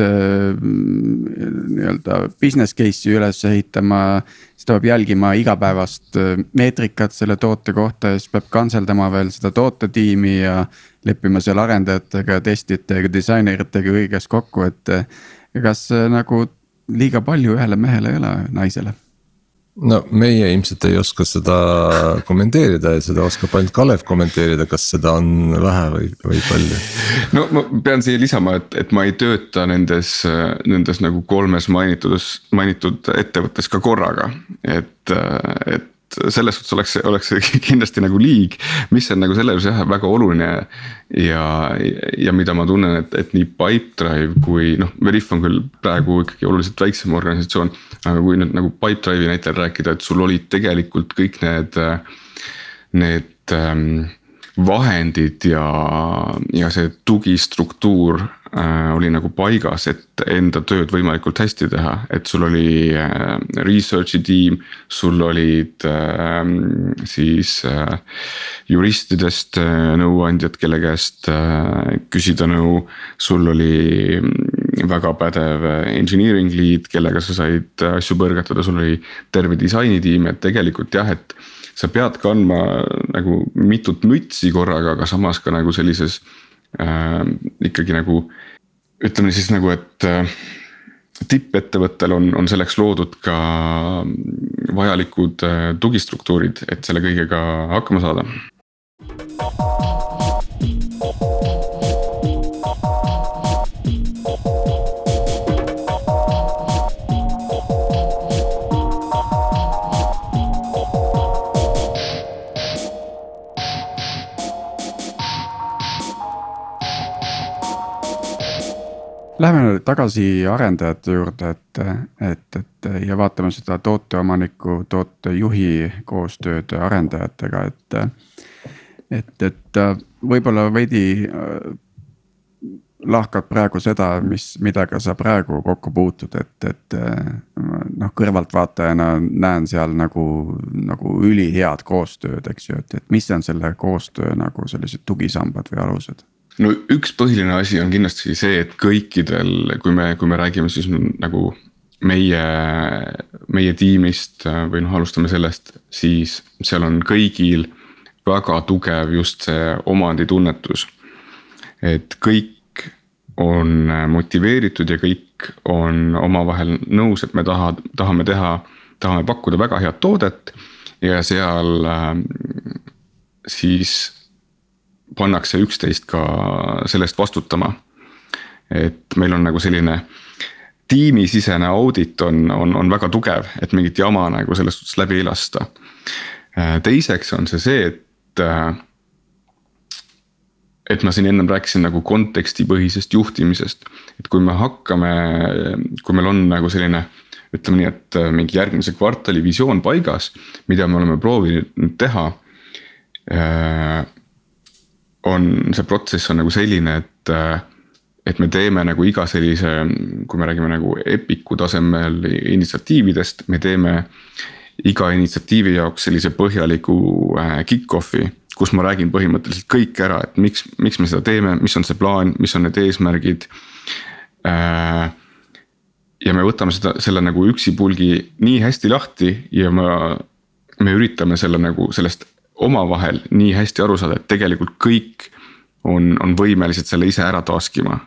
nii-öelda business case'i üles ehitama siis ta peab jälgima igapäevast äh, meetrikat selle toote kohta ja siis peab kantseldama veel seda tootetiimi ja. leppima seal arendajatega, testijatega, disaineritega kõiges kokku, et äh, kas äh, nagu liiga palju ühele mehele ei ole naisele no meie ilmselt ei oska seda kommenteerida ja seda oskab ainult Kalev kommenteerida, kas seda on vähe või, või palju. no ma pean siia lisama, et, et ma ei tööta nendes, nendes nagu kolmes mainitud, mainitud ettevõttes ka korraga, et, et selles suhtes oleks, oleks kindlasti nagu liig, mis on nagu selle juures jah väga oluline. ja, ja mida ma tunnen, et, et nii Pipedrive kui noh, Veriff on küll praegu ikkagi oluliselt väiksem organisatsioon. aga kui nüüd nagu Pipedrive'i näitel rääkida, et sul olid tegelikult kõik need, need ähm, vahendid ja, ja see tugistruktuur äh, oli nagu paigas, et enda tööd võimalikult hästi teha, et sul oli äh, research'i tiim. sul olid äh, siis äh, juristidest äh, nõuandjad, kelle käest äh, küsida nõu. sul oli mm, väga pädev engineering lead, kellega sa said asju põrgatada, sul oli terve disainitiim, et tegelikult jah, et sa pead kandma nagu mitut mütsi korraga, aga samas ka nagu sellises äh, ikkagi nagu ütleme siis nagu, et äh, tippettevõttel on, on selleks loodud ka vajalikud äh, tugistruktuurid, et selle kõigega hakkama saada. Läheme tagasi arendajate juurde, et, et, et ja vaatame seda tooteomaniku, tootejuhi koostööd arendajatega, et. et, et võib-olla veidi äh, lahkad praegu seda, mis, millega sa praegu kokku puutud, et, et noh, kõrvaltvaatajana näen seal nagu, nagu ülihead koostööd, eks ju, et, et mis on selle koostöö nagu sellised tugisambad või alused no üks põhiline asi on kindlasti see, et kõikidel, kui me, kui me räägime siis nagu meie, meie tiimist või noh, alustame sellest, siis seal on kõigil väga tugev just see omanditunnetus. et kõik on motiveeritud ja kõik on omavahel nõus, et me taha, tahame teha, tahame pakkuda väga head toodet ja seal äh, siis pannakse üksteist ka selle eest vastutama. et meil on nagu selline tiimisisene audit on, on, on väga tugev, et mingit jama nagu selles suhtes läbi ei lasta. teiseks on see see, et et ma siin ennem rääkisin nagu kontekstipõhisest juhtimisest, et kui me hakkame, kui meil on nagu selline ütleme nii, et mingi järgmise kvartali visioon paigas, mida me oleme proovinud teha on see protsess on nagu selline, et, et me teeme nagu iga sellise, kui me räägime nagu Epiku tasemel initsiatiividest, me teeme iga initsiatiivi jaoks sellise põhjaliku äh, kick-off'i kus ma räägin põhimõtteliselt kõik ära, et miks, miks me seda teeme, mis on see plaan, mis on need eesmärgid. Äh, ja me võtame seda, selle nagu üksipulgi nii hästi lahti ja ma, me üritame selle nagu sellest omavahel nii hästi aru saada, et tegelikult kõik on, on võimelised selle ise ära taskima.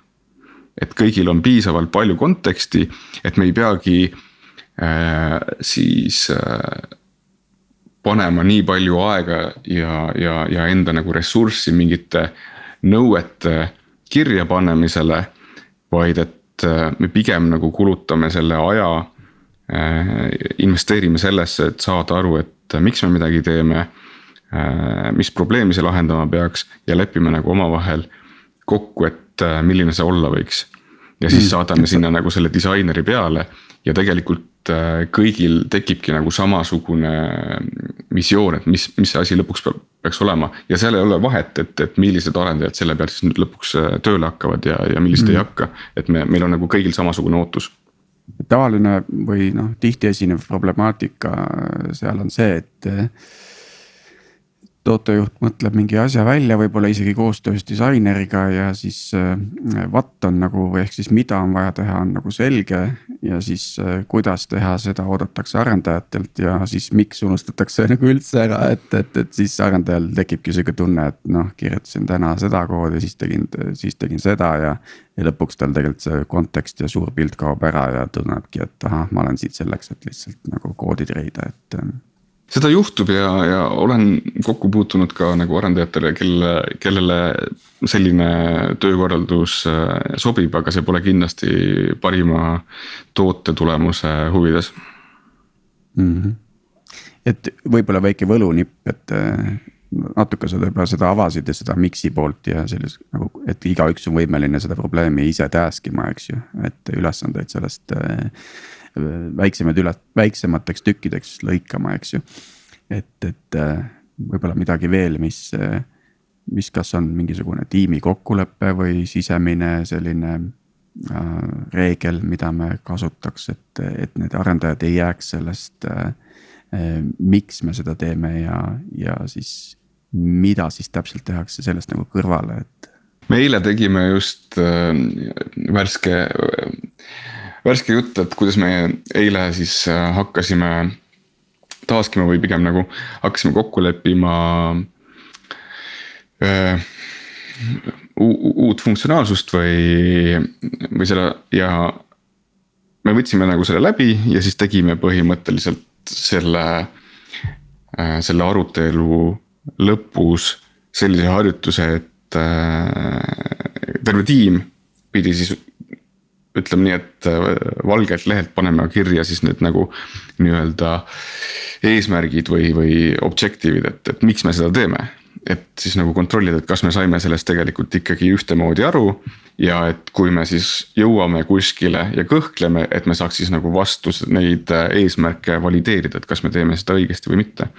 et kõigil on piisavalt palju konteksti, et me ei peagi äh, siis äh, panema nii palju aega ja, ja, ja enda nagu ressurssi mingite nõuete kirjapanemisele. vaid et äh, me pigem nagu kulutame selle aja, äh, investeerime sellesse, et saada aru, et miks me midagi teeme. Äh, mis probleemi see lahendama peaks ja lepime nagu omavahel kokku, et milline see olla võiks. ja siis mm. saadame sinna nagu selle disaineri peale ja tegelikult Äh, kõigil tekibki nagu samasugune visioon, et mis, mis see asi lõpuks peab, peaks olema. ja seal ei ole vahet, et, et millised arendajad selle peal siis nüüd lõpuks äh, tööle hakkavad ja, ja millised mm. ei hakka. et me, meil on nagu kõigil samasugune ootus. tavaline või noh, tihti esinev problemaatika seal on see, et tootejuht mõtleb mingi asja välja, võib-olla isegi koostöös disaineriga ja siis äh, what on nagu, ehk siis mida on vaja teha, on nagu selge. ja siis äh, kuidas teha, seda oodatakse arendajatelt ja siis miks unustatakse nagu üldse ära, et, et, et siis arendajal tekibki sihuke tunne, et noh, kirjutasin täna seda koodi, siis tegin, siis tegin seda ja. ja lõpuks tal tegelikult see kontekst ja suur pilt kaob ära ja tunnebki, et ahah, ma olen siit selleks, et lihtsalt nagu koodi treida, et seda juhtub ja, ja olen kokku puutunud ka nagu arendajatele, kelle, kellele selline töökorraldus äh, sobib, aga see pole kindlasti parima toote tulemuse huvides mm. -hmm. et võib-olla väike võlunipp, et äh, natuke sa juba seda avasid ja seda mix'i poolt ja sellist nagu, et igaüks on võimeline seda probleemi ise task ima, eks ju, et ülesandeid sellest äh, väiksemaid üle, väiksemateks tükkideks lõikama, eks ju. et, et äh, võib-olla midagi veel, mis, äh, mis kas on mingisugune tiimi kokkulepe või sisemine selline äh, reegel, mida me kasutaks, et, et need arendajad ei jääks sellest äh,. miks me seda teeme ja, ja siis mida siis täpselt tehakse sellest nagu kõrvale, et. me eile tegime just äh, värske äh, värske jutt, et kuidas me eile siis äh, hakkasime taaskima või pigem nagu hakkasime kokku leppima öö, äh, uut funktsionaalsust või, või seda ja me võtsime nagu selle läbi ja siis tegime põhimõtteliselt selle, äh, selle arutelu lõpus sellise harjutuse, et terve tiim pidi siis ütleme nii, et äh, valgelt lehelt paneme kirja siis need nagu nii-öelda eesmärgid või, või objective'id, et, et miks me seda teeme et siis nagu kontrollida, et kas me saime sellest tegelikult ikkagi ühtemoodi aru. ja et kui me siis jõuame kuskile ja kõhkleme, et me saaks siis nagu vastu neid äh, eesmärke valideerida, et kas me teeme seda õigesti või mitte.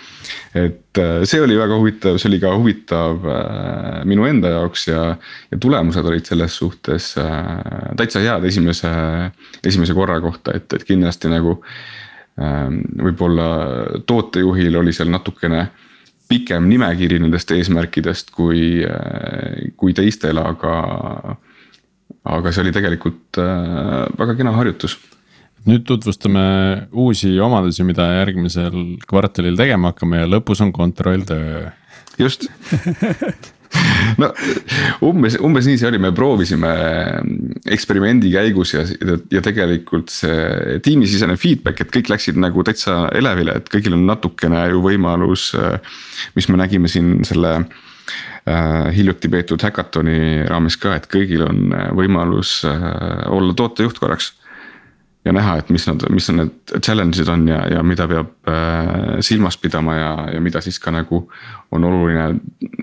et äh, see oli väga huvitav, see oli ka huvitav äh, minu enda jaoks ja, ja tulemused olid selles suhtes täitsa head esimese, esimese korra kohta, et, et kindlasti nagu ähm, võib-olla tootejuhil oli seal natukene pikem nimekiri nendest eesmärkidest kui, kui teistel, aga. aga see oli tegelikult äh, väga kena harjutus. nüüd tutvustame uusi omadusi, mida järgmisel kvartalil tegema hakkame ja lõpus on kontrolltöö. just no umbes, umbes nii see oli, me proovisime eksperimendi käigus ja, ja tegelikult see tiimisisene feedback, et kõik läksid nagu täitsa elevile, et kõigil on natukene ju võimalus. mis me nägime siin selle äh, hiljuti peetud häkatoni raames ka, et kõigil on võimalus äh, olla tootejuht korraks ja näha, et mis nad, mis need challenge'id on ja, ja mida peab äh, silmas pidama ja, ja mida siis ka nagu on oluline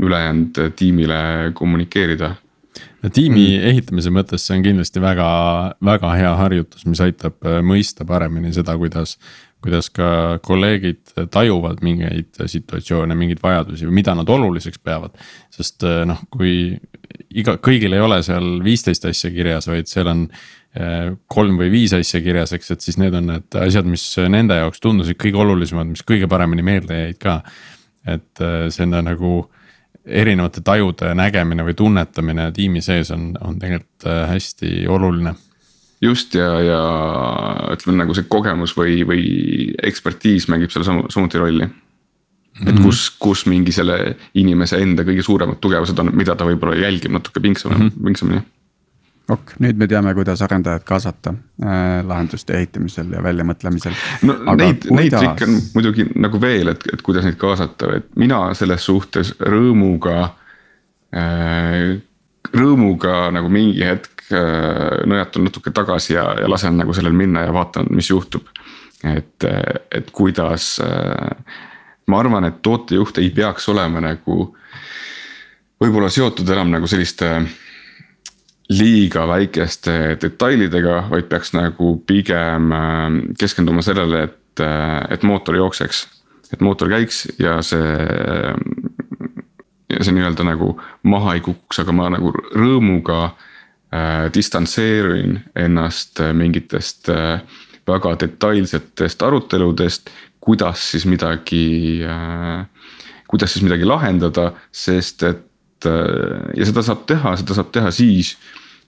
ülejäänud tiimile kommunikeerida. tiimi mm. ehitamise mõttes see on kindlasti väga, väga hea harjutus, mis aitab äh, mõista paremini seda, kuidas kuidas ka kolleegid tajuvad mingeid situatsioone, mingeid vajadusi või mida nad oluliseks peavad. sest noh, kui iga, kõigil ei ole seal viisteist asja kirjas, vaid seal on kolm või viis asja kirjas, eks, et siis need on need asjad, mis nende jaoks tundusid kõige olulisemad, mis kõige paremini meelde jäid ka. et see on nagu erinevate tajude nägemine või tunnetamine tiimi sees on, on tegelikult hästi oluline just ja, ja ütleme nagu see kogemus või, või ekspertiis mängib seal samu, samuti rolli. et -hmm. kus, kus mingi selle inimese enda kõige suuremad tugevused on, mida ta võib-olla jälgib natuke pingsamini mm, -hmm. pingsamini. Ok, nüüd me teame, kuidas arendajad kaasata äh, lahenduste ehitamisel ja väljamõtlemisel. no Aga neid kuidas..., neid trikke on muidugi nagu veel, et, et kuidas neid kaasata, et mina selles suhtes rõõmuga äh, rõõmuga nagu mingi hetk Äh, nõjatun natuke tagasi ja, ja lasen nagu sellel minna ja vaatan, mis juhtub. et, et kuidas, äh, ma arvan, et tootejuht ei peaks olema nagu võib-olla seotud enam nagu selliste liiga väikeste detailidega, vaid peaks nagu pigem äh, keskenduma sellele, et, et mootor jookseks. et mootor käiks ja see, see nii-öelda nagu maha ei kukuks, aga ma nagu rõõmuga Äh, distantseerin ennast äh, mingitest äh, väga detailsetest aruteludest, kuidas siis midagi, kuidas siis midagi lahendada, sest et ja seda saab teha, seda saab teha siis,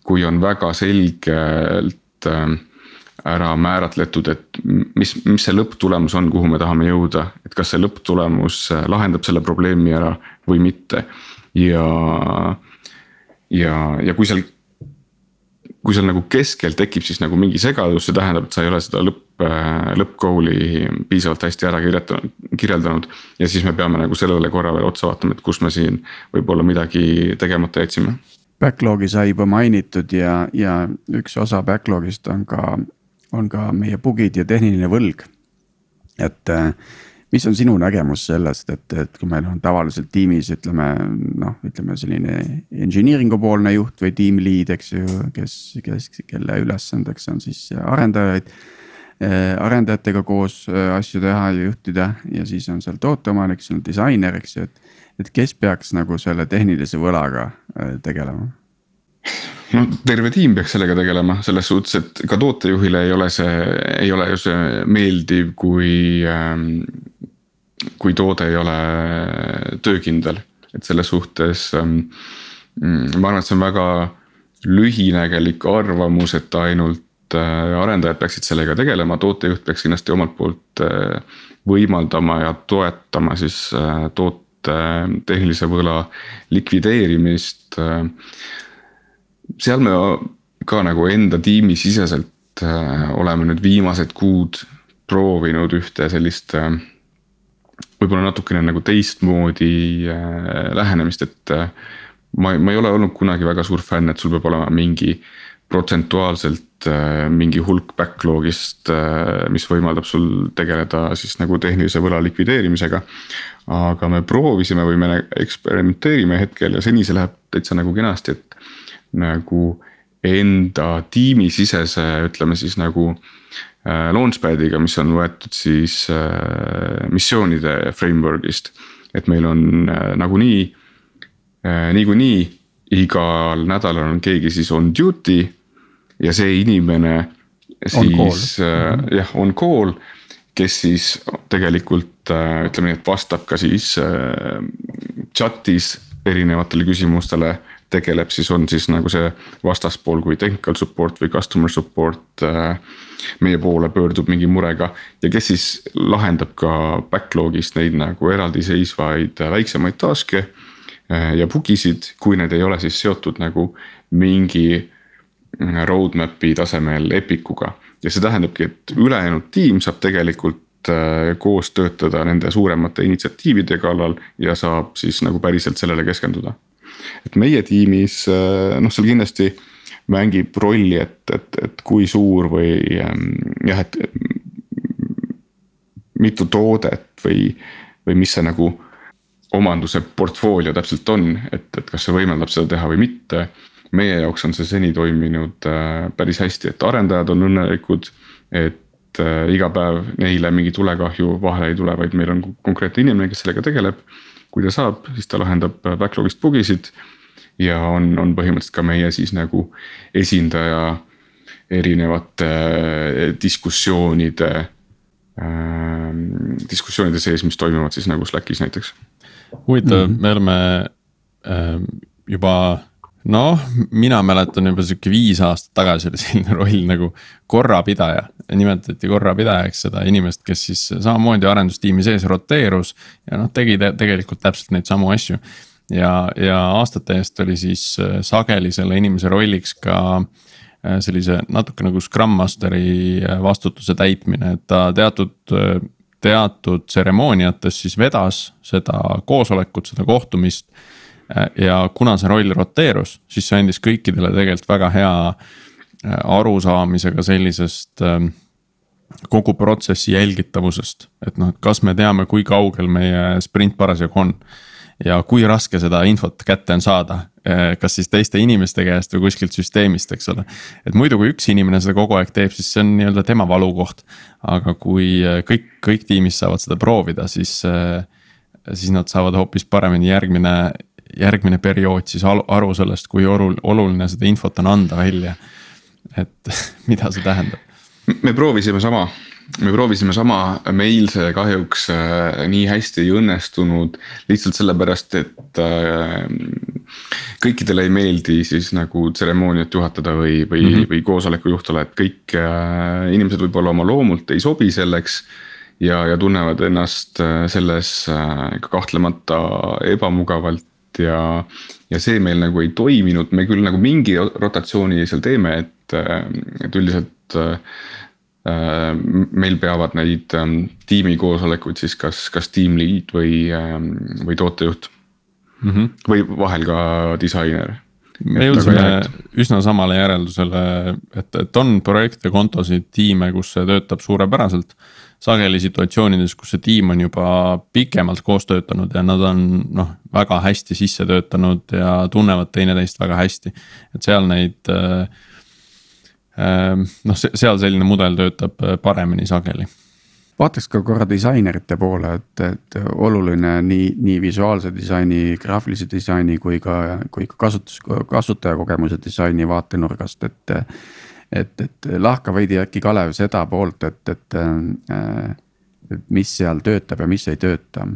kui on väga selgelt ära määratletud, et mis, mis see lõpptulemus on, kuhu me tahame jõuda, et kas see lõpptulemus lahendab selle probleemi ära või mitte. ja, ja, ja kui seal kui seal nagu keskel tekib siis nagu mingi segadus, see tähendab, et sa ei ole seda lõpp, äh, lõppgoal'i piisavalt hästi ära kirjeldanud, kirjeldanud. ja siis me peame nagu sellele korra veel otsa vaatama, et kus me siin võib-olla midagi tegemata jätsime. Backlog'i sai juba mainitud ja, ja üks osa backlog'ist on ka, on ka meie bug'id ja tehniline võlg. et äh, mis on sinu nägemus sellest, et, et kui meil on tavaliselt tiimis ütleme noh, ütleme selline engineering'u poolne juht või tiim lead, eks ju, kes, kes, kelle ülesandeks on siis arendajaid äh,. Arendajatega koos äh, asju teha ja juhtida ja siis on seal tooteomanik, siis on disainer, eks ju, et. et kes peaks nagu selle tehnilise võlaga äh, tegelema? no terve tiim peaks sellega tegelema, selles suhtes, et ka tootejuhile ei ole see, ei ole ju see meeldiv, kui ähm, kui toode ei ole töökindel, et selles suhtes ähm, mm, ma arvan, et see on väga lühinägelik arvamus, et ainult äh, arendajad peaksid sellega tegelema, tootejuht peaks kindlasti omalt poolt äh, võimaldama ja toetama siis äh, toote tehnilise võla likvideerimist. seal me ka nagu enda tiimi siseselt oleme nüüd viimased kuud proovinud ühte sellist võib-olla natukene nagu teistmoodi äh, lähenemist, et äh, ma, ma ei ole olnud kunagi väga suur fänn, et sul peab olema mingi protsentuaalselt äh, mingi hulk backlog'ist, mis võimaldab sul tegeleda siis nagu tehnilise võla likvideerimisega. aga me proovisime või me eksperimenteerime hetkel ja seni see läheb täitsa nagu kenasti, et nagu enda tiimisisese, ütleme siis nagu Äh, Launchpad'iga, mis on võetud siis äh, missioonide framework'ist. et meil on äh, nagunii, niikuinii igal nädalal on keegi siis on duty ja see inimene siis jah, on call kes siis tegelikult ütleme nii, et vastab ka siis chat'is erinevatele küsimustele tegeleb, siis on siis nagu see vastaspool kui technical support või customer support äh, meie poole pöördub mingi murega. ja kes siis lahendab ka backlog'ist neid nagu eraldiseisvaid äh, väiksemaid task'e äh, ja book'isid, kui need ei ole siis seotud nagu mingi roadmap'i tasemel Epikuga. ja see tähendabki, et ülejäänud tiim saab tegelikult koos töötada nende suuremate initsiatiivide kallal ja saab siis nagu päriselt sellele keskenduda et meie tiimis äh, noh, seal kindlasti mängib rolli, et, et, et kui suur või ähm, jah, et mitu toodet või, või mis see nagu omanduse portfoolio täpselt on, et, et kas see võimaldab seda teha või mitte. Meie jaoks on see seni toiminud äh, päris hästi, et arendajad on õnnelikud, et äh, iga päev neile mingi tulekahju vahele ei tule, vaid meil on konkreetne inimene, kes sellega tegeleb. kui ta saab, siis ta lahendab backlog'ist bugisid ja on, on põhimõtteliselt ka meie siis nagu esindaja erinevate diskussioonide äh,, diskussioonide sees, mis toimuvad siis nagu Slackis näiteks. huvitav mm, -hmm. me oleme äh, juba noh, mina mäletan juba sihuke viis aastat tagasi oli selline roll nagu korrapidaja. nimetati korrapidajaks seda inimest, kes siis samamoodi arendustiimi sees roteerus ja noh, tegi te tegelikult täpselt neid samu asju. ja, ja aastate eest oli siis äh, sageli selle inimese rolliks ka äh, sellise natuke nagu Scrum Masteri äh, vastutuse täitmine, et ta teatud teatud tseremooniates siis vedas seda koosolekut, seda kohtumist Äh, ja kuna see roll roteerus, siis see andis kõikidele tegelikult väga hea äh, arusaamisega sellisest ähm, kogu protsessi jälgitavusest, et noh, et kas me teame, kui kaugel meie sprint parasjagu on. ja kui raske seda infot kätte on saada, äh, kas siis teiste inimeste käest või kuskilt süsteemist, eks ole. et muidu, kui üks inimene seda kogu aeg teeb, siis see on nii-öelda tema valukoht. aga kui kõik, kõik tiimis saavad seda proovida, siis siis nad saavad hoopis paremini järgmine järgmine periood siis aru sellest, kui oluline seda infot on anda välja. et mida see tähendab? me proovisime sama, me proovisime sama, meil see kahjuks äh, nii hästi ei õnnestunud. lihtsalt sellepärast, et äh, kõikidele ei meeldi siis nagu tseremooniat juhatada või, või mm, -hmm. või koosoleku juht olla, et kõik äh, inimesed võib-olla oma loomult ei sobi selleks ja, ja tunnevad ennast selles kahtlemata ebamugavalt ja, ja see meil nagu ei toiminud, me küll nagu mingi rotatsiooni seal teeme, et, et üldiselt äh, meil peavad neid ähm, tiimikoosolekuid siis kas, kas team lead või, ähm, või tootejuht mm. -hmm. või vahel ka disainer me jõudsime üsna samale järeldusele, et, et on projekte, kontosid, tiime, kus see töötab suurepäraselt sageli situatsioonides, kus see tiim on juba pikemalt koos töötanud ja nad on noh, väga hästi sisse töötanud ja tunnevad teineteist väga hästi. et seal neid äh, äh, noh, seal selline mudel töötab äh, paremini sageli vaataks ka korra disainerite poole, et, et oluline nii, nii visuaalse disaini, graafilise disaini kui ka, kui ka kasutus, kasutajakogemuse disaini vaatenurgast, et et, et lahka veidi äkki Kalev seda poolt, et, et, äh, mis seal töötab ja mis ei tööta.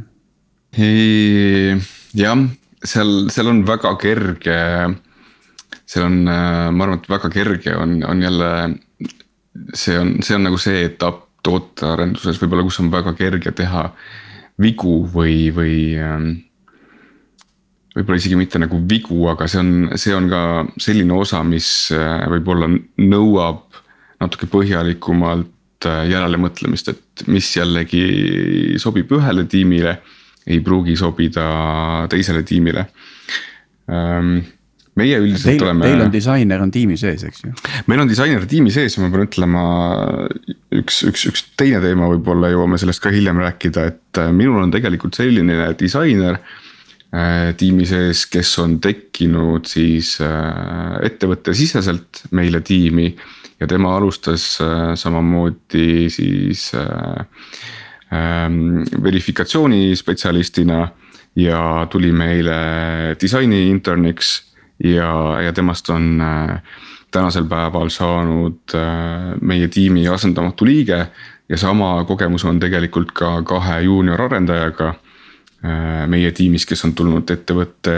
jah, seal, seal on väga kerge, seal on, äh, ma arvan, et väga kerge on, on jälle. see on, see on nagu see etapp tootearenduses võib-olla, kus on väga kerge teha vigu või, või ähm, võib-olla isegi mitte nagu vigu, aga see on, see on ka selline osa, mis äh, võib-olla nõuab natuke põhjalikumalt äh, järelemõtlemist, et mis jällegi sobib ühele tiimile, ei pruugi sobida teisele tiimile ähm, meie üldiselt teil, oleme. Teil on disainer on tiimi sees, eks ju? meil on disainer tiimi sees ja ma pean ütlema, üks, üks, üks teine teema, võib-olla jõuame sellest ka hiljem rääkida, et äh, minul on tegelikult selline disainer tiimi sees, kes on tekkinud siis äh, ettevõttesiseselt meile tiimi. ja tema alustas äh, samamoodi siis ähm, verifikatsioonispetsialistina ja tuli meile disaini interniks ja, ja temast on tänasel päeval saanud meie tiimi asendamatu liige. ja sama kogemus on tegelikult ka kahe juunior arendajaga Äh, meie tiimis, kes on tulnud ettevõtte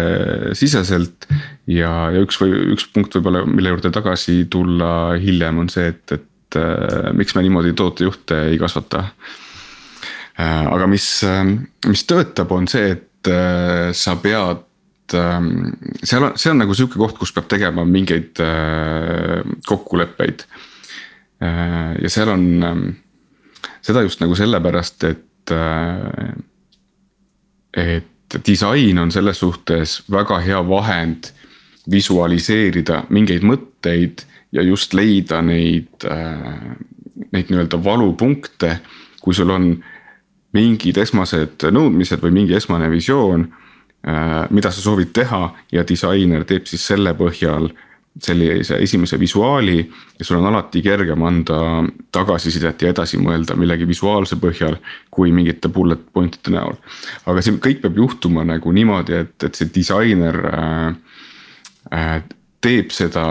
siseselt. ja, ja üks või üks punkt võib-olla, mille juurde tagasi tulla hiljem, on see, et, et äh, miks me niimoodi tootejuhte ei kasvata. Äh, aga mis, mis töötab, on see, et sa pead seal on, see on nagu sihuke koht, kus peab tegema mingeid kokkuleppeid. ja seal on seda just nagu sellepärast, et et disain on selles suhtes väga hea vahend visualiseerida mingeid mõtteid ja just leida neid, äh, neid nii-öelda valupunkte, kui sul on mingid esmased nõudmised või mingi esmane visioon, äh, mida sa soovid teha ja disainer teeb siis selle põhjal sellise esimese visuaali ja sul on alati kergem anda tagasisidet ja edasi mõelda millegi visuaalse põhjal, kui mingite bullet point'ide näol. aga see kõik peab juhtuma nagu niimoodi, et, et see disainer äh, äh, teeb seda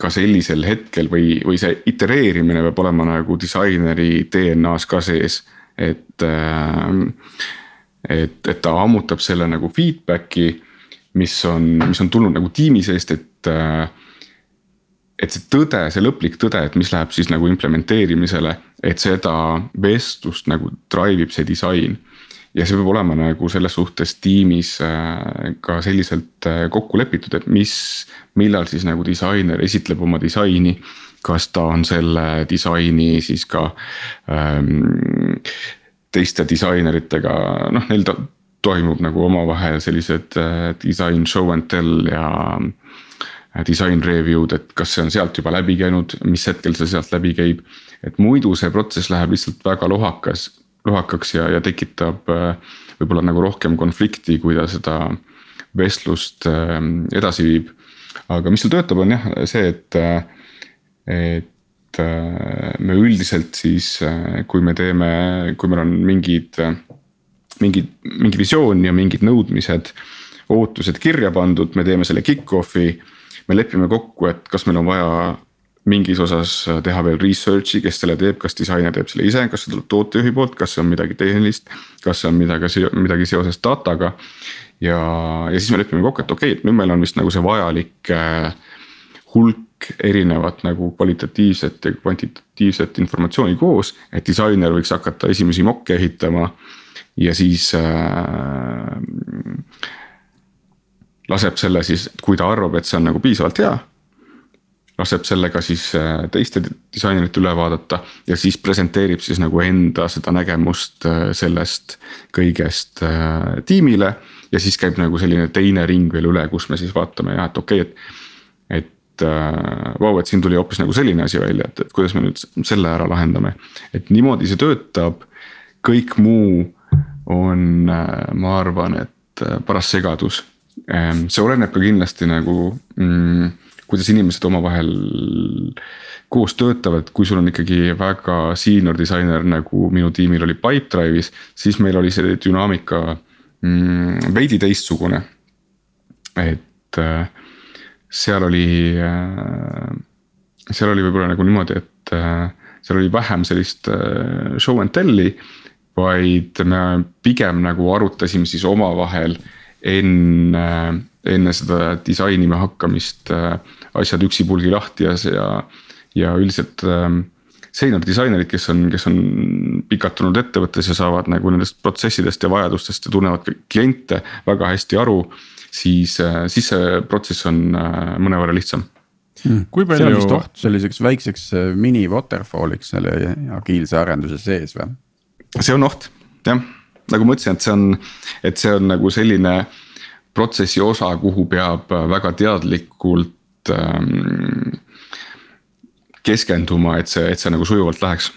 ka sellisel hetkel või, või see itereerimine peab olema nagu disaineri DNA-s ka sees, et äh, et, et ta ammutab selle nagu feedback'i, mis on, mis on tulnud nagu tiimi seest, et äh, et see tõde, see lõplik tõde, et mis läheb siis nagu implementeerimisele, et seda vestlust nagu drive ib see disain. ja see peab olema nagu selles suhtes tiimis äh, ka selliselt äh, kokku lepitud, et mis, millal siis nagu disainer esitleb oma disaini. kas ta on selle disaini siis ka ähm, teiste disaineritega, noh, neil toimub nagu omavahel sellised äh, design show and tell ja Äh, disain review'd, et kas see on sealt juba läbi käinud, mis hetkel see sealt läbi käib. et muidu see protsess läheb lihtsalt väga lohakas, lohakaks ja, ja tekitab äh, võib-olla nagu rohkem konflikti, kui ta seda vestlust äh, edasi viib. aga mis seal töötab, on jah see, et, et me üldiselt siis, kui me teeme, kui meil on mingid, mingid, mingi visioon ja mingid nõudmised ootused kirja pandud, me teeme selle kick-off'i me lepime kokku, et kas meil on vaja mingis osas teha veel research'i, kes selle teeb, kas disainer teeb selle ise, kas see tuleb tootejuhi poolt, kas see on midagi tehnilist. kas see on midagi, midagi seoses dataga. ja, ja siis me lepime kokku, et okei okay,, et nüüd meil on vist nagu see vajalik äh, hulk erinevat nagu kvalitatiivset ja kvantitatiivset informatsiooni koos. et disainer võiks hakata esimesi mokke ehitama ja siis äh, laseb selle siis, kui ta arvab, et see on nagu piisavalt hea. laseb selle ka siis äh, teiste disainerite üle vaadata ja siis presenteerib siis nagu enda seda nägemust äh, sellest kõigest äh, tiimile. ja siis käib nagu selline teine ring veel üle, kus me siis vaatame jah, et okei okay,, et et vau, et siin tuli hoopis nagu selline asi välja, et, et kuidas me nüüd selle ära lahendame. et niimoodi see töötab, kõik muu on, ma arvan, et paras segadus see oleneb ka kindlasti nagu mm, kuidas inimesed omavahel koos töötavad, kui sul on ikkagi väga senior disainer, nagu minu tiimil oli Pipedrive'is, siis meil oli see dünaamika mm, veidi teistsugune. et äh, seal oli äh,, seal oli võib-olla nagu niimoodi, et äh, seal oli vähem sellist show and tell'i. vaid me pigem nagu arutasime siis omavahel enne, enne seda disainima hakkamist äh, asjad üksipulgi lahti ja ja, ja üldiselt ähm, senior disainerid, kes on, kes on pikalt olnud ettevõttes ja saavad nagu nendest protsessidest ja vajadustest ja tunnevad kliente väga hästi aru. siis, äh, siis see protsess on äh, mõnevõrra lihtsam hmm.. kui palju. see on vist oht selliseks väikseks mini waterfall'iks selle agiilse arenduse sees või? see on oht, jah nagu ma ütlesin, et see on, et see on nagu selline protsessi osa, kuhu peab väga teadlikult ähm, keskenduma, et see, et see nagu sujuvalt läheks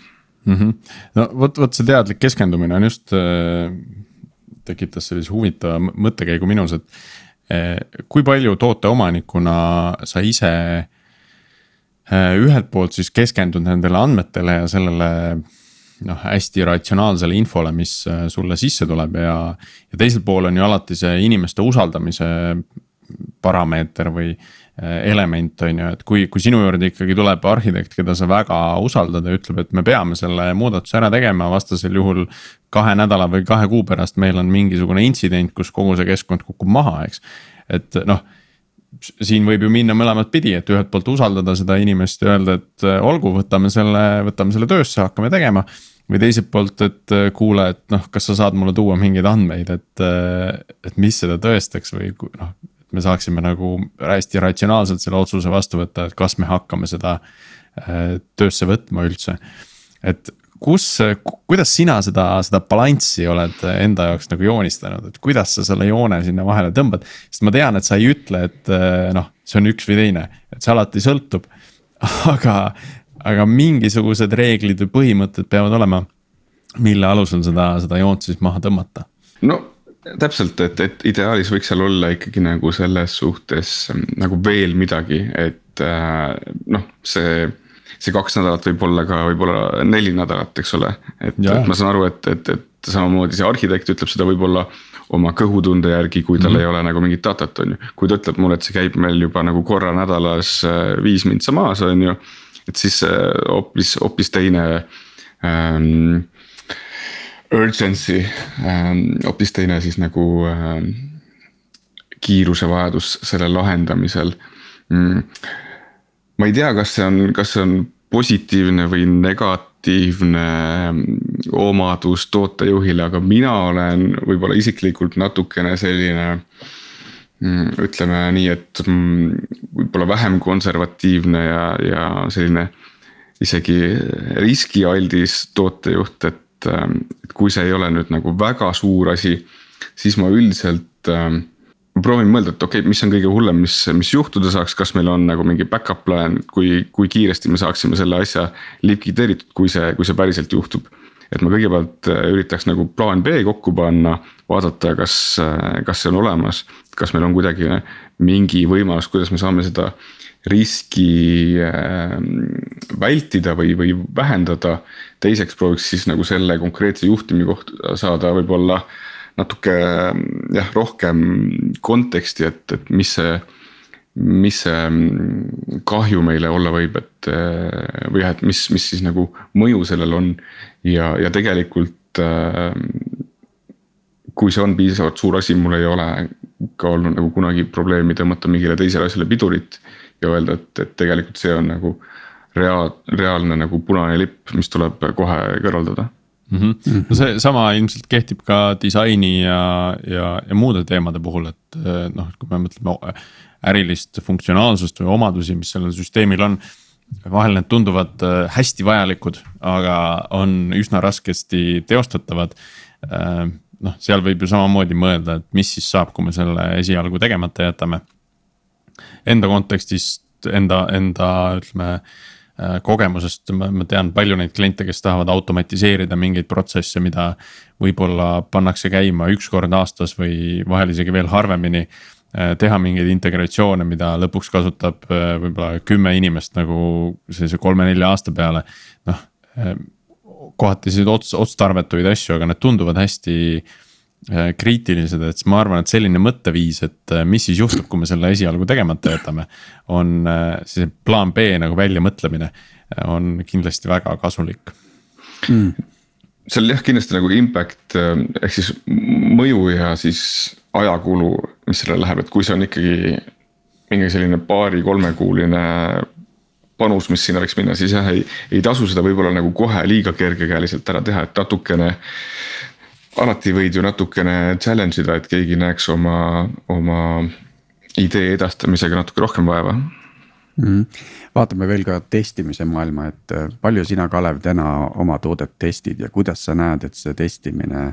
mm. -hmm. no vot, vot see teadlik keskendumine on just äh,, tekitas sellise huvitava mõttekäigu minus, et äh, kui palju tooteomanikuna sa ise äh, ühelt poolt siis keskendud nendele andmetele ja sellele noh, hästi ratsionaalsele infole, mis äh, sulle sisse tuleb ja. ja teisel pool on ju alati see inimeste usaldamise parameeter või äh, element on ju, et kui, kui sinu juurde ikkagi tuleb arhitekt, keda sa väga usaldad ja ütleb, et me peame selle muudatuse ära tegema, vastasel juhul. kahe nädala või kahe kuu pärast meil on mingisugune intsident, kus kogu see keskkond kukub maha, eks, et noh siin võib ju minna mõlemat pidi, et ühelt poolt usaldada seda inimest ja öelda, et äh, olgu, võtame selle, võtame selle töösse, hakkame tegema või teiselt poolt, et äh, kuule, et noh, kas sa saad mulle tuua mingeid andmeid, et, äh, et mis seda tõestaks või noh. me saaksime nagu hästi ratsionaalselt selle otsuse vastu võtta, et kas me hakkame seda töösse võtma üldse. et kus, kuidas sina seda, seda balanssi oled enda jaoks nagu joonistanud, et kuidas sa selle joone sinna vahele tõmbad? sest ma tean, et sa ei ütle, et noh, see on üks või teine, et see alati sõltub. aga, aga mingisugused reeglid või põhimõtted peavad olema, mille alusel seda, seda joont siis maha tõmmata? no täpselt, et, et ideaalis võiks seal olla ikkagi nagu selles suhtes nagu veel midagi, et äh, noh, see. See kaks nädalat võib olla ka võib-olla neli nädalat, eks ole, et, et ma saan aru, et, et, et samamoodi see arhitekt ütleb seda võib-olla oma kõhutunde järgi, kui tal mm -hmm. ei ole nagu mingit datat, on ju. kui ta ütleb mulle, et see käib meil juba nagu korra nädalas äh, viis mintsa maas, on ju. et siis hoopis, hoopis teine ähm, urgency ähm,, hoopis teine siis nagu ähm, kiirusevajadus selle lahendamisel mm.. Ma ei tea, kas see on, kas see on positiivne või negatiivne ähm, omadus tootejuhile, aga mina olen võib-olla isiklikult natukene selline mm,. ütleme nii, et mm, võib-olla vähem konservatiivne ja, ja selline isegi riskialdis tootejuht, et et kui see ei ole nüüd nagu väga suur asi, siis ma üldiselt ähm, ma proovin mõelda, et okei okay,, mis on kõige hullem, mis, mis juhtuda saaks, kas meil on nagu mingi back-up plaan, kui, kui kiiresti me saaksime selle asja likvideeritud, kui see, kui see päriselt juhtub. et ma kõigepealt äh, üritaks nagu plaan B kokku panna, vaadata, kas, äh, kas see on olemas. kas meil on kuidagi mingi võimalus, kuidas me saame seda riski ähm, vältida või, või vähendada. teiseks prooviks siis nagu selle konkreetse juhtumi kohta saada võib-olla natuke jah, rohkem konteksti, et, et mis see mis see mm, kahju meile olla võib, et või jah, et mis, mis siis nagu mõju sellel on ja, ja tegelikult. Ähm, kui see on piisavalt suur asi, mul ei ole ka olnud nagu kunagi probleemi tõmmata mingile teisele asjale pidurit ja öelda, et, et tegelikult see on nagu reaal, reaalne nagu punane lipp, mis tuleb kohe kõrvaldada mm. -hmm. no seesama ilmselt kehtib ka disaini ja, ja, ja muude teemade puhul, et noh, kui me mõtleme ärilist funktsionaalsust või omadusi, mis sellel süsteemil on. vahel need tunduvad äh, hästi vajalikud, aga on üsna raskesti teostatavad. Äh, noh, seal võib ju samamoodi mõelda, et mis siis saab, kui me selle esialgu tegemata jätame enda kontekstist, enda, enda ütleme kogemusest, ma, ma tean palju neid kliente, kes tahavad automatiseerida mingeid protsesse, mida võib-olla pannakse käima üks kord aastas või vahel isegi veel harvemini. Äh, teha mingeid integratsioone, mida lõpuks kasutab äh, võib-olla kümme inimest nagu sellise kolme-nelja aasta peale, noh. kohati selliseid ots-, otstarbetuid asju, aga need tunduvad hästi Äh, kriitilised, et siis ma arvan, et selline mõtteviis, et äh, mis siis juhtub, kui me selle esialgu tegemata jätame. on äh, see plaan B nagu väljamõtlemine on kindlasti väga kasulik mm.. seal jah, kindlasti nagu impact ehk siis mõju ja siis ajakulu, mis sellele läheb, et kui see on ikkagi mingi selline paari-kolmekuuline panus, mis sinna võiks minna, siis jah, ei, ei tasu seda võib-olla nagu kohe liiga kergekäeliselt ära teha, et natukene alati võid ju natukene challenge ida, et keegi näeks oma, oma idee edastamisega natuke rohkem vaeva mm.. vaatame veel ka testimise maailma, et äh, palju sina, Kalev, täna oma toodet testid ja kuidas sa näed, et see testimine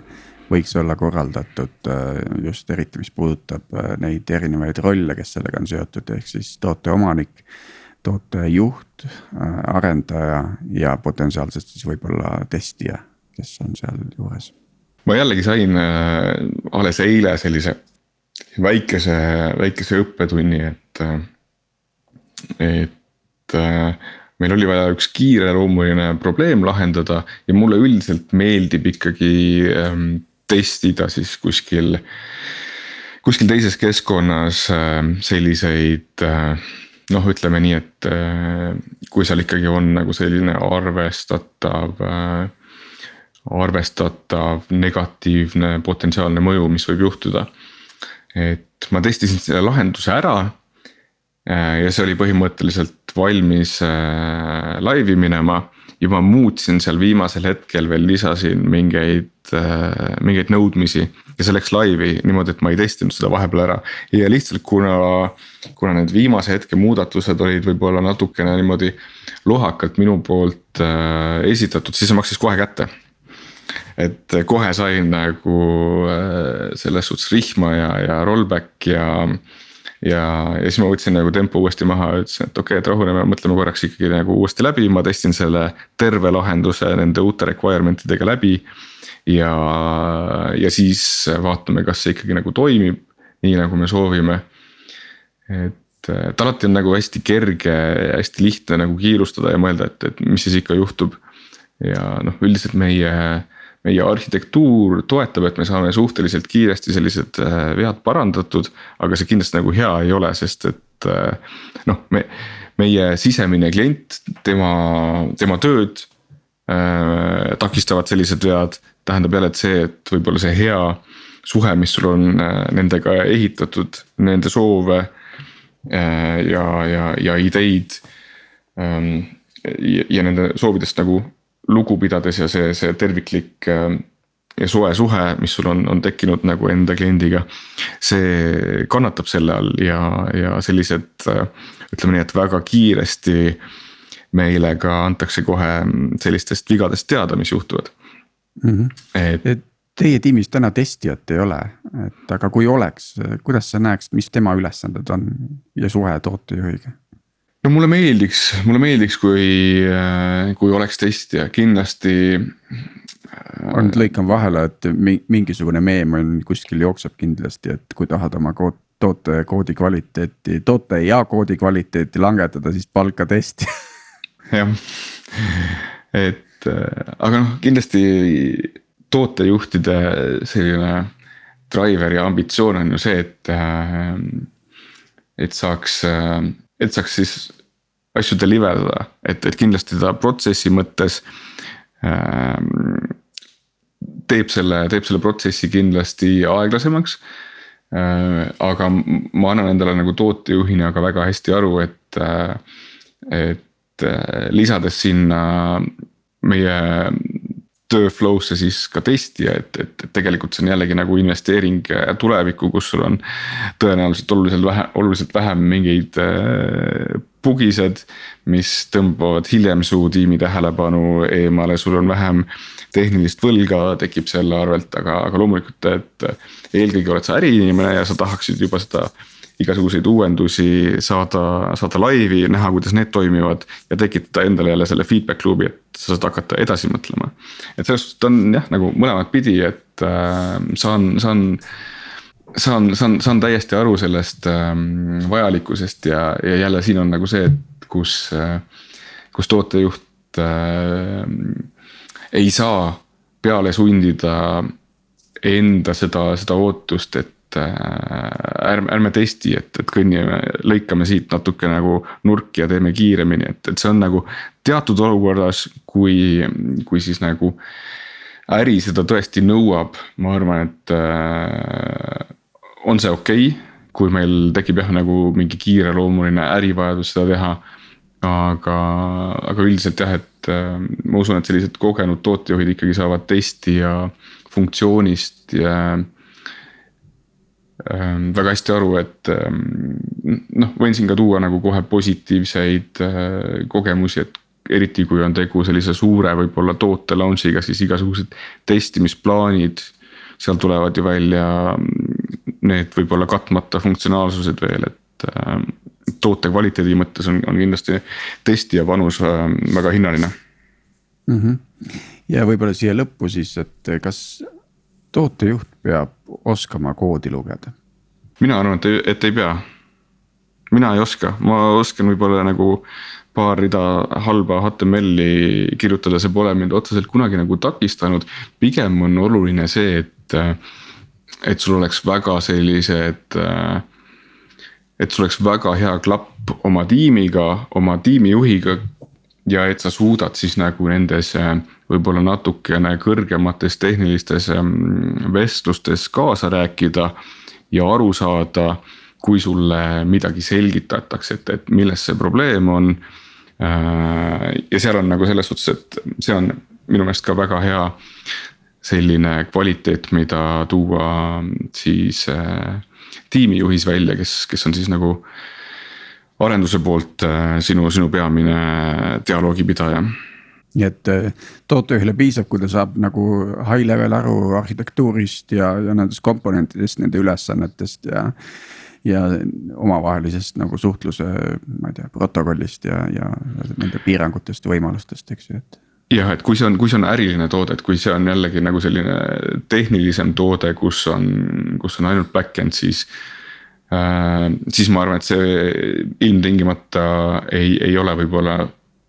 võiks olla korraldatud äh, just eriti, mis puudutab äh, neid erinevaid rolle, kes sellega on seotud, ehk siis toote omanik. tootejuht, arendaja ja potentsiaalselt siis võib-olla testija, kes on seal juures ma jällegi sain äh, alles eile sellise väikese, väikese õppetunni, et, äh, et äh, meil oli vaja üks kiireloomuline probleem lahendada ja mulle üldiselt meeldib ikkagi ähm, testida siis kuskil. kuskil teises keskkonnas selliseid noh, ütleme nii, et kui seal ikkagi on nagu selline arvestatav arvestatav negatiivne potentsiaalne mõju, mis võib juhtuda. et ma testisin selle lahenduse ära. Äh, ja see oli põhimõtteliselt valmis äh, laivi minema ja ma muutsin seal viimasel hetkel veel lisasin mingeid, äh, mingeid nõudmisi. ja see läks laivi niimoodi, et ma ei testinud seda vahepeal ära ja lihtsalt kuna, kuna need viimase hetke muudatused olid võib-olla natukene niimoodi lohakalt minu poolt esitatud, siis see maksis kohe kätte et kohe sain nagu äh, selles suhtes rihma ja, ja rollback ja. ja, ja siis ma võtsin nagu tempo uuesti maha ja ütlesin, et okei okay,, et rahuneme, mõtleme korraks ikkagi nagu uuesti läbi, ma testin selle terve lahenduse nende uute requirement idega läbi. ja, ja siis vaatame, kas see ikkagi nagu toimib nii nagu me soovime. et, et alati on nagu hästi kerge hästi lihtne nagu kiirustada ja mõelda, et, et mis siis ikka juhtub. ja noh, üldiselt meie, meie arhitektuur toetab, et me saame suhteliselt kiiresti sellised äh, vead parandatud. aga see kindlasti nagu hea ei ole, sest et äh, noh, me, meie sisemine klient, tema, tema tööd äh, takistavad sellised vead. tähendab jälle, et see, et võib-olla see hea suhe, mis sul on äh, nendega ehitatud, nende soove ja, ja, ja ideid. Ähm, ja nende soovidest nagu lugu pidades ja see, see terviklik äh, ja soe suhe, mis sul on, on tekkinud nagu enda kliendiga. see kannatab selle all ja, ja sellised ütleme nii, et väga kiiresti meile ka antakse kohe sellistest vigadest teada, mis juhtuvad mm. -hmm. et, Teie tiimis täna testijat ei ole, et aga kui oleks, kuidas sa näeksid, mis tema ülesanded on ja suhe tootejuhiga? No mulle meeldiks, mulle meeldiks, kui, kui oleks testija, kindlasti. ma nüüd lõikan vahele, et mingisugune meem on kuskil jookseb kindlasti, et kui tahad oma kood, toote koodi kvaliteeti, toote ja koodi kvaliteeti langetada, siis palka testi jah, et aga noh, kindlasti tootejuhtide selline driver ja ambitsioon on ju see, et, äh, et saaks, äh, et saaks siis asju deliver dada, et, et kindlasti ta protsessi mõttes äh,. teeb selle, teeb selle protsessi kindlasti aeglasemaks äh,. aga ma annan endale nagu tootejuhina ka väga hästi aru, et äh,, et äh, lisades sinna meie tööflow'sse siis ka testija, et, et, et tegelikult see on jällegi nagu investeering tulevikku, kus sul on. tõenäoliselt oluliselt vähe, oluliselt vähem mingeid äh, pugised, mis tõmbavad hiljem su tiimi tähelepanu eemale, sul on vähem tehnilist võlga tekib selle arvelt, aga, aga loomulikult, et eelkõige oled sa äriinimene ja sa tahaksid juba seda igasuguseid uuendusi saada, saada laivi, näha, kuidas need toimivad ja tekitada endale jälle selle feedback loop'i, et sa saad hakata edasi mõtlema. et selles suhtes ta on jah, nagu mõlemat pidi, et äh, saan, saan saan, saan, saan täiesti aru sellest äh, vajalikkusest ja, ja jälle siin on nagu see, et kus äh,, kus tootejuht äh, ei saa peale sundida enda seda, seda ootust, et Äh, ärme, ärme testi, et, et kõnnime, lõikame siit natuke nagu nurki ja teeme kiiremini, et, et see on nagu teatud olukorras, kui, kui siis nagu äri seda tõesti nõuab, ma arvan, et äh, on see okei okay, kui meil tekib jah, nagu mingi kiireloomuline ärivajadus seda teha. aga, aga üldiselt jah, et äh, ma usun, et sellised kogenud tootejuhid ikkagi saavad testi ja funktsioonist ja Ähm, väga hästi aru, et ähm, noh, võin siin ka tuua nagu kohe positiivseid äh, kogemusi, et eriti kui on tegu sellise suure võib-olla toote launch'iga, siis igasugused testimisplaanid. seal tulevad ju välja mm, need võib-olla katmata funktsionaalsused veel, et ähm, toote kvaliteedi mõttes on, on kindlasti testija panus väga hinnaline mm. -hmm. ja võib-olla siia lõppu siis, et kas tootejuht peab oskama koodi lugeda? mina arvan, et, et ei pea. mina ei oska, ma oskan võib-olla nagu paar rida halba HTML-i kirjutada, see pole mind otseselt kunagi nagu takistanud. pigem on oluline see, et, et sul oleks väga sellised. et sul oleks väga hea klapp oma tiimiga, oma tiimijuhiga. ja et sa suudad siis nagu nendes võib-olla natukene kõrgemates tehnilistes vestlustes kaasa rääkida ja aru saada, kui sulle midagi selgitatakse, et, et milles see probleem on. Äh, ja seal on nagu selles suhtes, et see on minu meelest ka väga hea selline kvaliteet, mida tuua siis äh, tiimijuhis välja, kes, kes on siis nagu arenduse poolt äh, sinu, sinu peamine dialoogipidaja nii et äh, tootejuhile piisab, kui ta saab nagu high level aru arhitektuurist ja, ja nendest komponentidest, nende ülesannetest ja. ja omavahelisest nagu suhtluse, ma ei tea, protokollist ja, ja nende piirangutest ja võimalustest, eks ju, et. jah, et kui see on, kui see on äriline toode, et kui see on jällegi nagu selline tehnilisem toode, kus on, kus on ainult back-end, siis äh,. siis ma arvan, et see ilmtingimata ei, ei ole võib-olla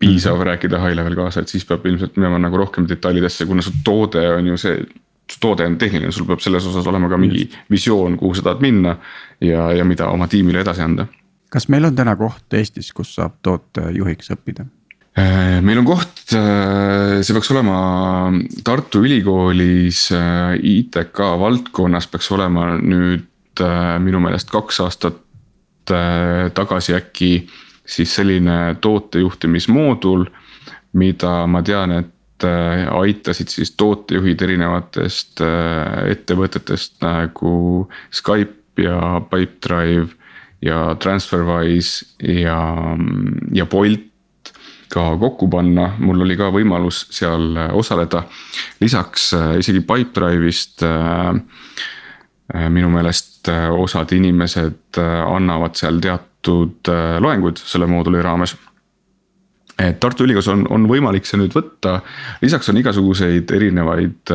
piisav mm -hmm. rääkida high level kaasa, et siis peab ilmselt minema nagu rohkem detailidesse, kuna su toode on ju see. su toode on tehniline, sul peab selles osas olema ka mingi visioon, kuhu sa tahad minna ja, ja mida oma tiimile edasi anda. kas meil on täna koht Eestis, kus saab tootejuhiks õppida? Äh, meil on koht, äh, see peaks olema Tartu Ülikoolis äh, ITK valdkonnas peaks olema nüüd minu meelest kaks aastat tagasi äkki. Siis selline tootejuhtimismoodul, mida ma tean, et aitasid siis tootejuhid erinevatest ettevõtetest nagu Skype ja Pipedrive ja Transferwise ja, ja Bolt ka kokku panna, mul oli ka võimalus seal äh, osaleda. lisaks äh, isegi Pipedrive'ist äh, minu meelest osad inimesed annavad seal teatud loenguid selle mooduli raames. Et Tartu Ülikoolis on, on võimalik see nüüd võtta, lisaks on igasuguseid erinevaid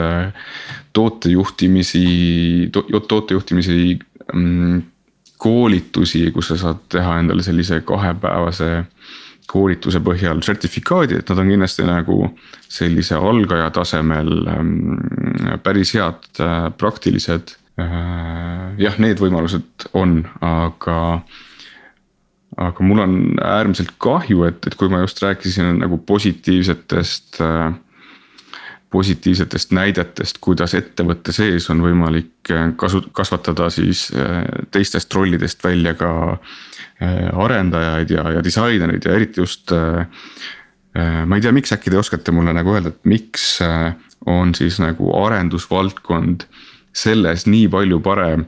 tootejuhtimisi to,, tootejuhtimisi mm, koolitusi, kus sa saad teha endale sellise kahepäevase koolituse põhjal sertifikaadi, et nad on kindlasti nagu sellise algaja tasemel ähm, päris head äh, praktilised. Äh, jah, need võimalused on, aga, aga mul on äärmiselt kahju, et, et kui ma just rääkisin nagu positiivsetest äh, positiivsetest näidetest, kuidas ettevõtte sees on võimalik kasu, kasvatada siis teistest rollidest välja ka Äh, arendajaid ja, ja disainereid ja eriti just. Äh, äh, ma ei tea, miks äkki te oskate mulle nagu öelda, et miks on siis nagu arendusvaldkond selles nii palju parem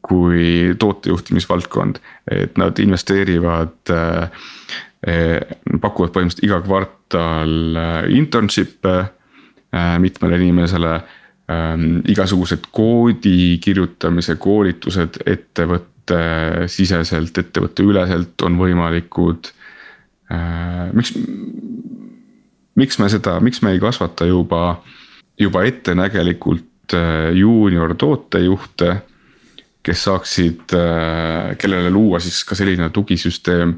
kui tootejuhtimisvaldkond, et nad investeerivad pakuvad põhimõtteliselt iga kvartal internship'e mitmele inimesele ähm,. igasugused koodi kirjutamise koolitused ettevõtte ettevõttesiseselt, ettevõtteüleselt on võimalikud äh,. miks, miks me seda, miks me ei kasvata juba, juba ettenägelikult äh, juunior tootejuhte, kes saaksid äh,, kellele luua siis ka selline tugisüsteem,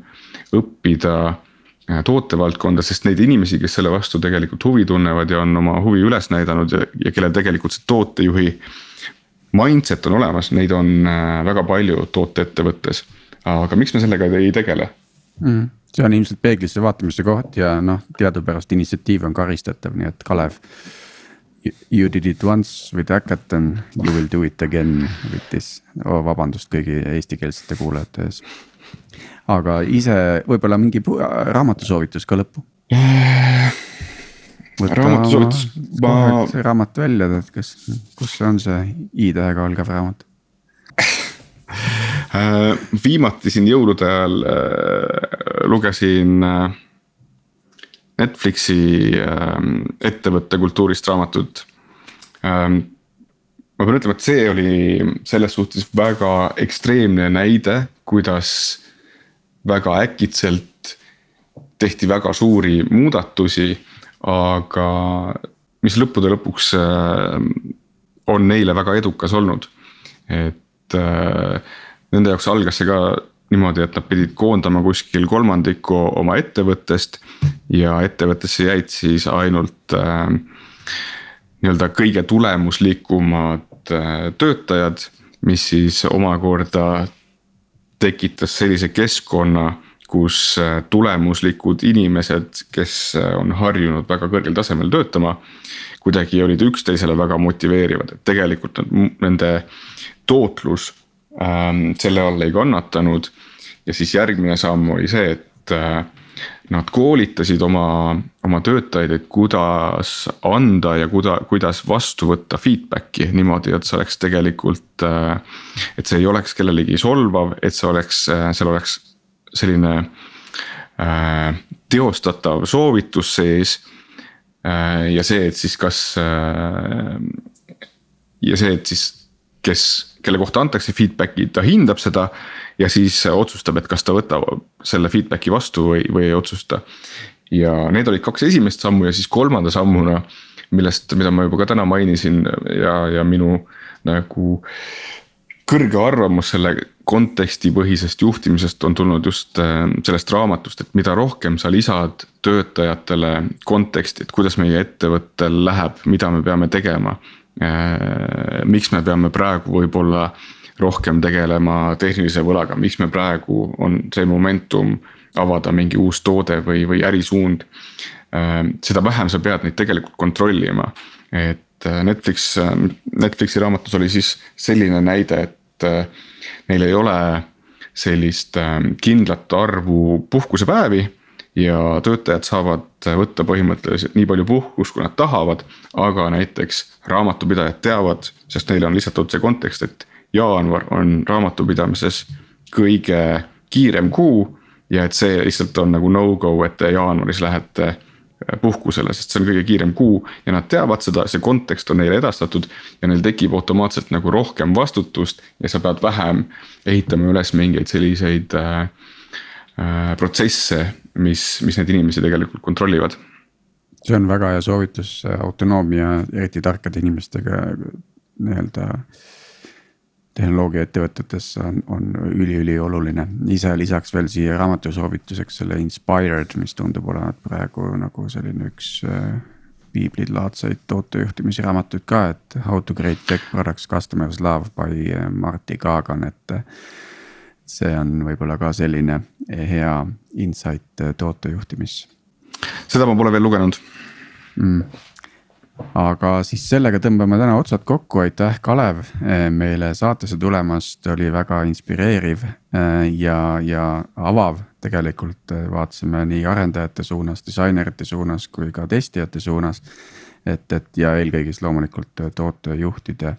õppida äh, tootevaldkonda, sest neid inimesi, kes selle vastu tegelikult huvi tunnevad ja on oma huvi üles näidanud ja, ja kellel tegelikult see tootejuhi mindset on olemas, neid on äh, väga palju tooteettevõttes. aga miks me sellega ei tegele mm.? see on ilmselt peeglisse vaatamise koht ja noh, teadupärast initsiatiiv on karistatav, nii et Kalev. You did it once with hackathon, you will do it again with this oh,, vabandust kõigi eestikeelsete kuulajate ees. aga ise võib-olla mingi raamatusoovitus ka lõppu raamatusoovitus, ma. see raamat välja, tead, kas, kus on see i-tähega algav raamat äh, viimati siin jõulude ajal äh, lugesin äh, Netflixi äh, ettevõtte kultuurist raamatut ähm,. ma pean ütlema, et see oli selles suhtes väga ekstreemne näide, kuidas väga äkitselt tehti väga suuri muudatusi aga mis lõppude lõpuks äh, on neile väga edukas olnud. et äh, nende jaoks algas see ka niimoodi, et nad pidid koondama kuskil kolmandiku oma ettevõttest ja ettevõttesse jäid siis ainult äh, nii-öelda kõige tulemuslikumad töötajad, mis siis omakorda tekitas sellise keskkonna kus äh, tulemuslikud inimesed, kes äh, on harjunud väga kõrgel tasemel töötama. kuidagi olid üksteisele väga motiveerivad, et tegelikult nende tootlus selle all ei kannatanud. ja siis järgmine samm oli see, et äh, nad koolitasid oma, oma töötajaid, et kuidas anda ja kuida-, kuidas vastu võtta feedback'i niimoodi, et see oleks tegelikult. et see ei oleks kellelegi solvav, et see oleks, seal oleks selline äh, teostatav soovitus sees äh,. ja see, et siis kas äh,. ja see, et siis, kes, kelle kohta antakse feedback'i, ta hindab seda. ja siis otsustab, et kas ta võtab selle feedback'i vastu või, või ei otsusta. ja need olid kaks esimest sammu ja siis kolmanda sammuna, millest, mida ma juba ka täna mainisin ja, ja minu nagu kõrge arvamus selle kontekstipõhisest juhtimisest on tulnud just äh, sellest raamatust, et mida rohkem sa lisad töötajatele konteksti, et kuidas meie ettevõttel läheb, mida me peame tegema. Äh, miks me peame praegu võib-olla rohkem tegelema tehnilise võlaga, miks me praegu on see momentum avada mingi uus toode või, või ärisuund. Äh, seda vähem sa pead neid tegelikult kontrollima, et Netflix, Netflixi raamatus oli siis selline näide, et äh, neil ei ole sellist kindlat arvu puhkusepäevi ja töötajad saavad võtta põhimõtteliselt nii palju puhkust, kui nad tahavad. aga näiteks raamatupidajad teavad, sest neile on lihtsalt toodud see kontekst, et jaanuar on raamatupidamises kõige kiirem kuu. ja et see lihtsalt on nagu no-go, et te jaanuaris lähete puhkusele, sest see on kõige kiirem kuu ja nad teavad seda, see kontekst on neile edastatud. ja neil tekib automaatselt nagu rohkem vastutust ja sa pead vähem ehitama üles mingeid selliseid äh, äh, protsesse, mis, mis neid inimesi tegelikult kontrollivad. see on väga hea soovitus, autonoomia, eriti tarkade inimestega nii-öelda äh, tehnoloogiaettevõtetes on, on üliülioluline. ise lisaks veel siia raamatu soovituseks selle Inspired, mis tundub olevat praegu nagu selline üks äh, piiblilaadseid tootejuhtimisraamatuid ka, et How to create tech products customers love by äh, Marty Kagan, et. See on võib-olla ka selline hea insight äh, tootejuhtimis. seda ma pole veel lugenud. Mm. Aga siis sellega tõmbame täna otsad kokku, aitäh, Kalev eh, meile saatesse tulemast, oli väga inspireeriv eh, ja, ja avav tegelikult. Eh, vaatasime nii arendajate suunas, disainerite suunas kui ka testijate suunas. et, et ja eelkõige siis loomulikult tootejuhtide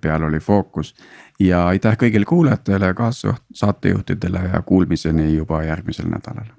peal oli fookus ja aitäh kõigile kuulajatele, kaassaatejuhtidele ja kuulmiseni juba järgmisel nädalal.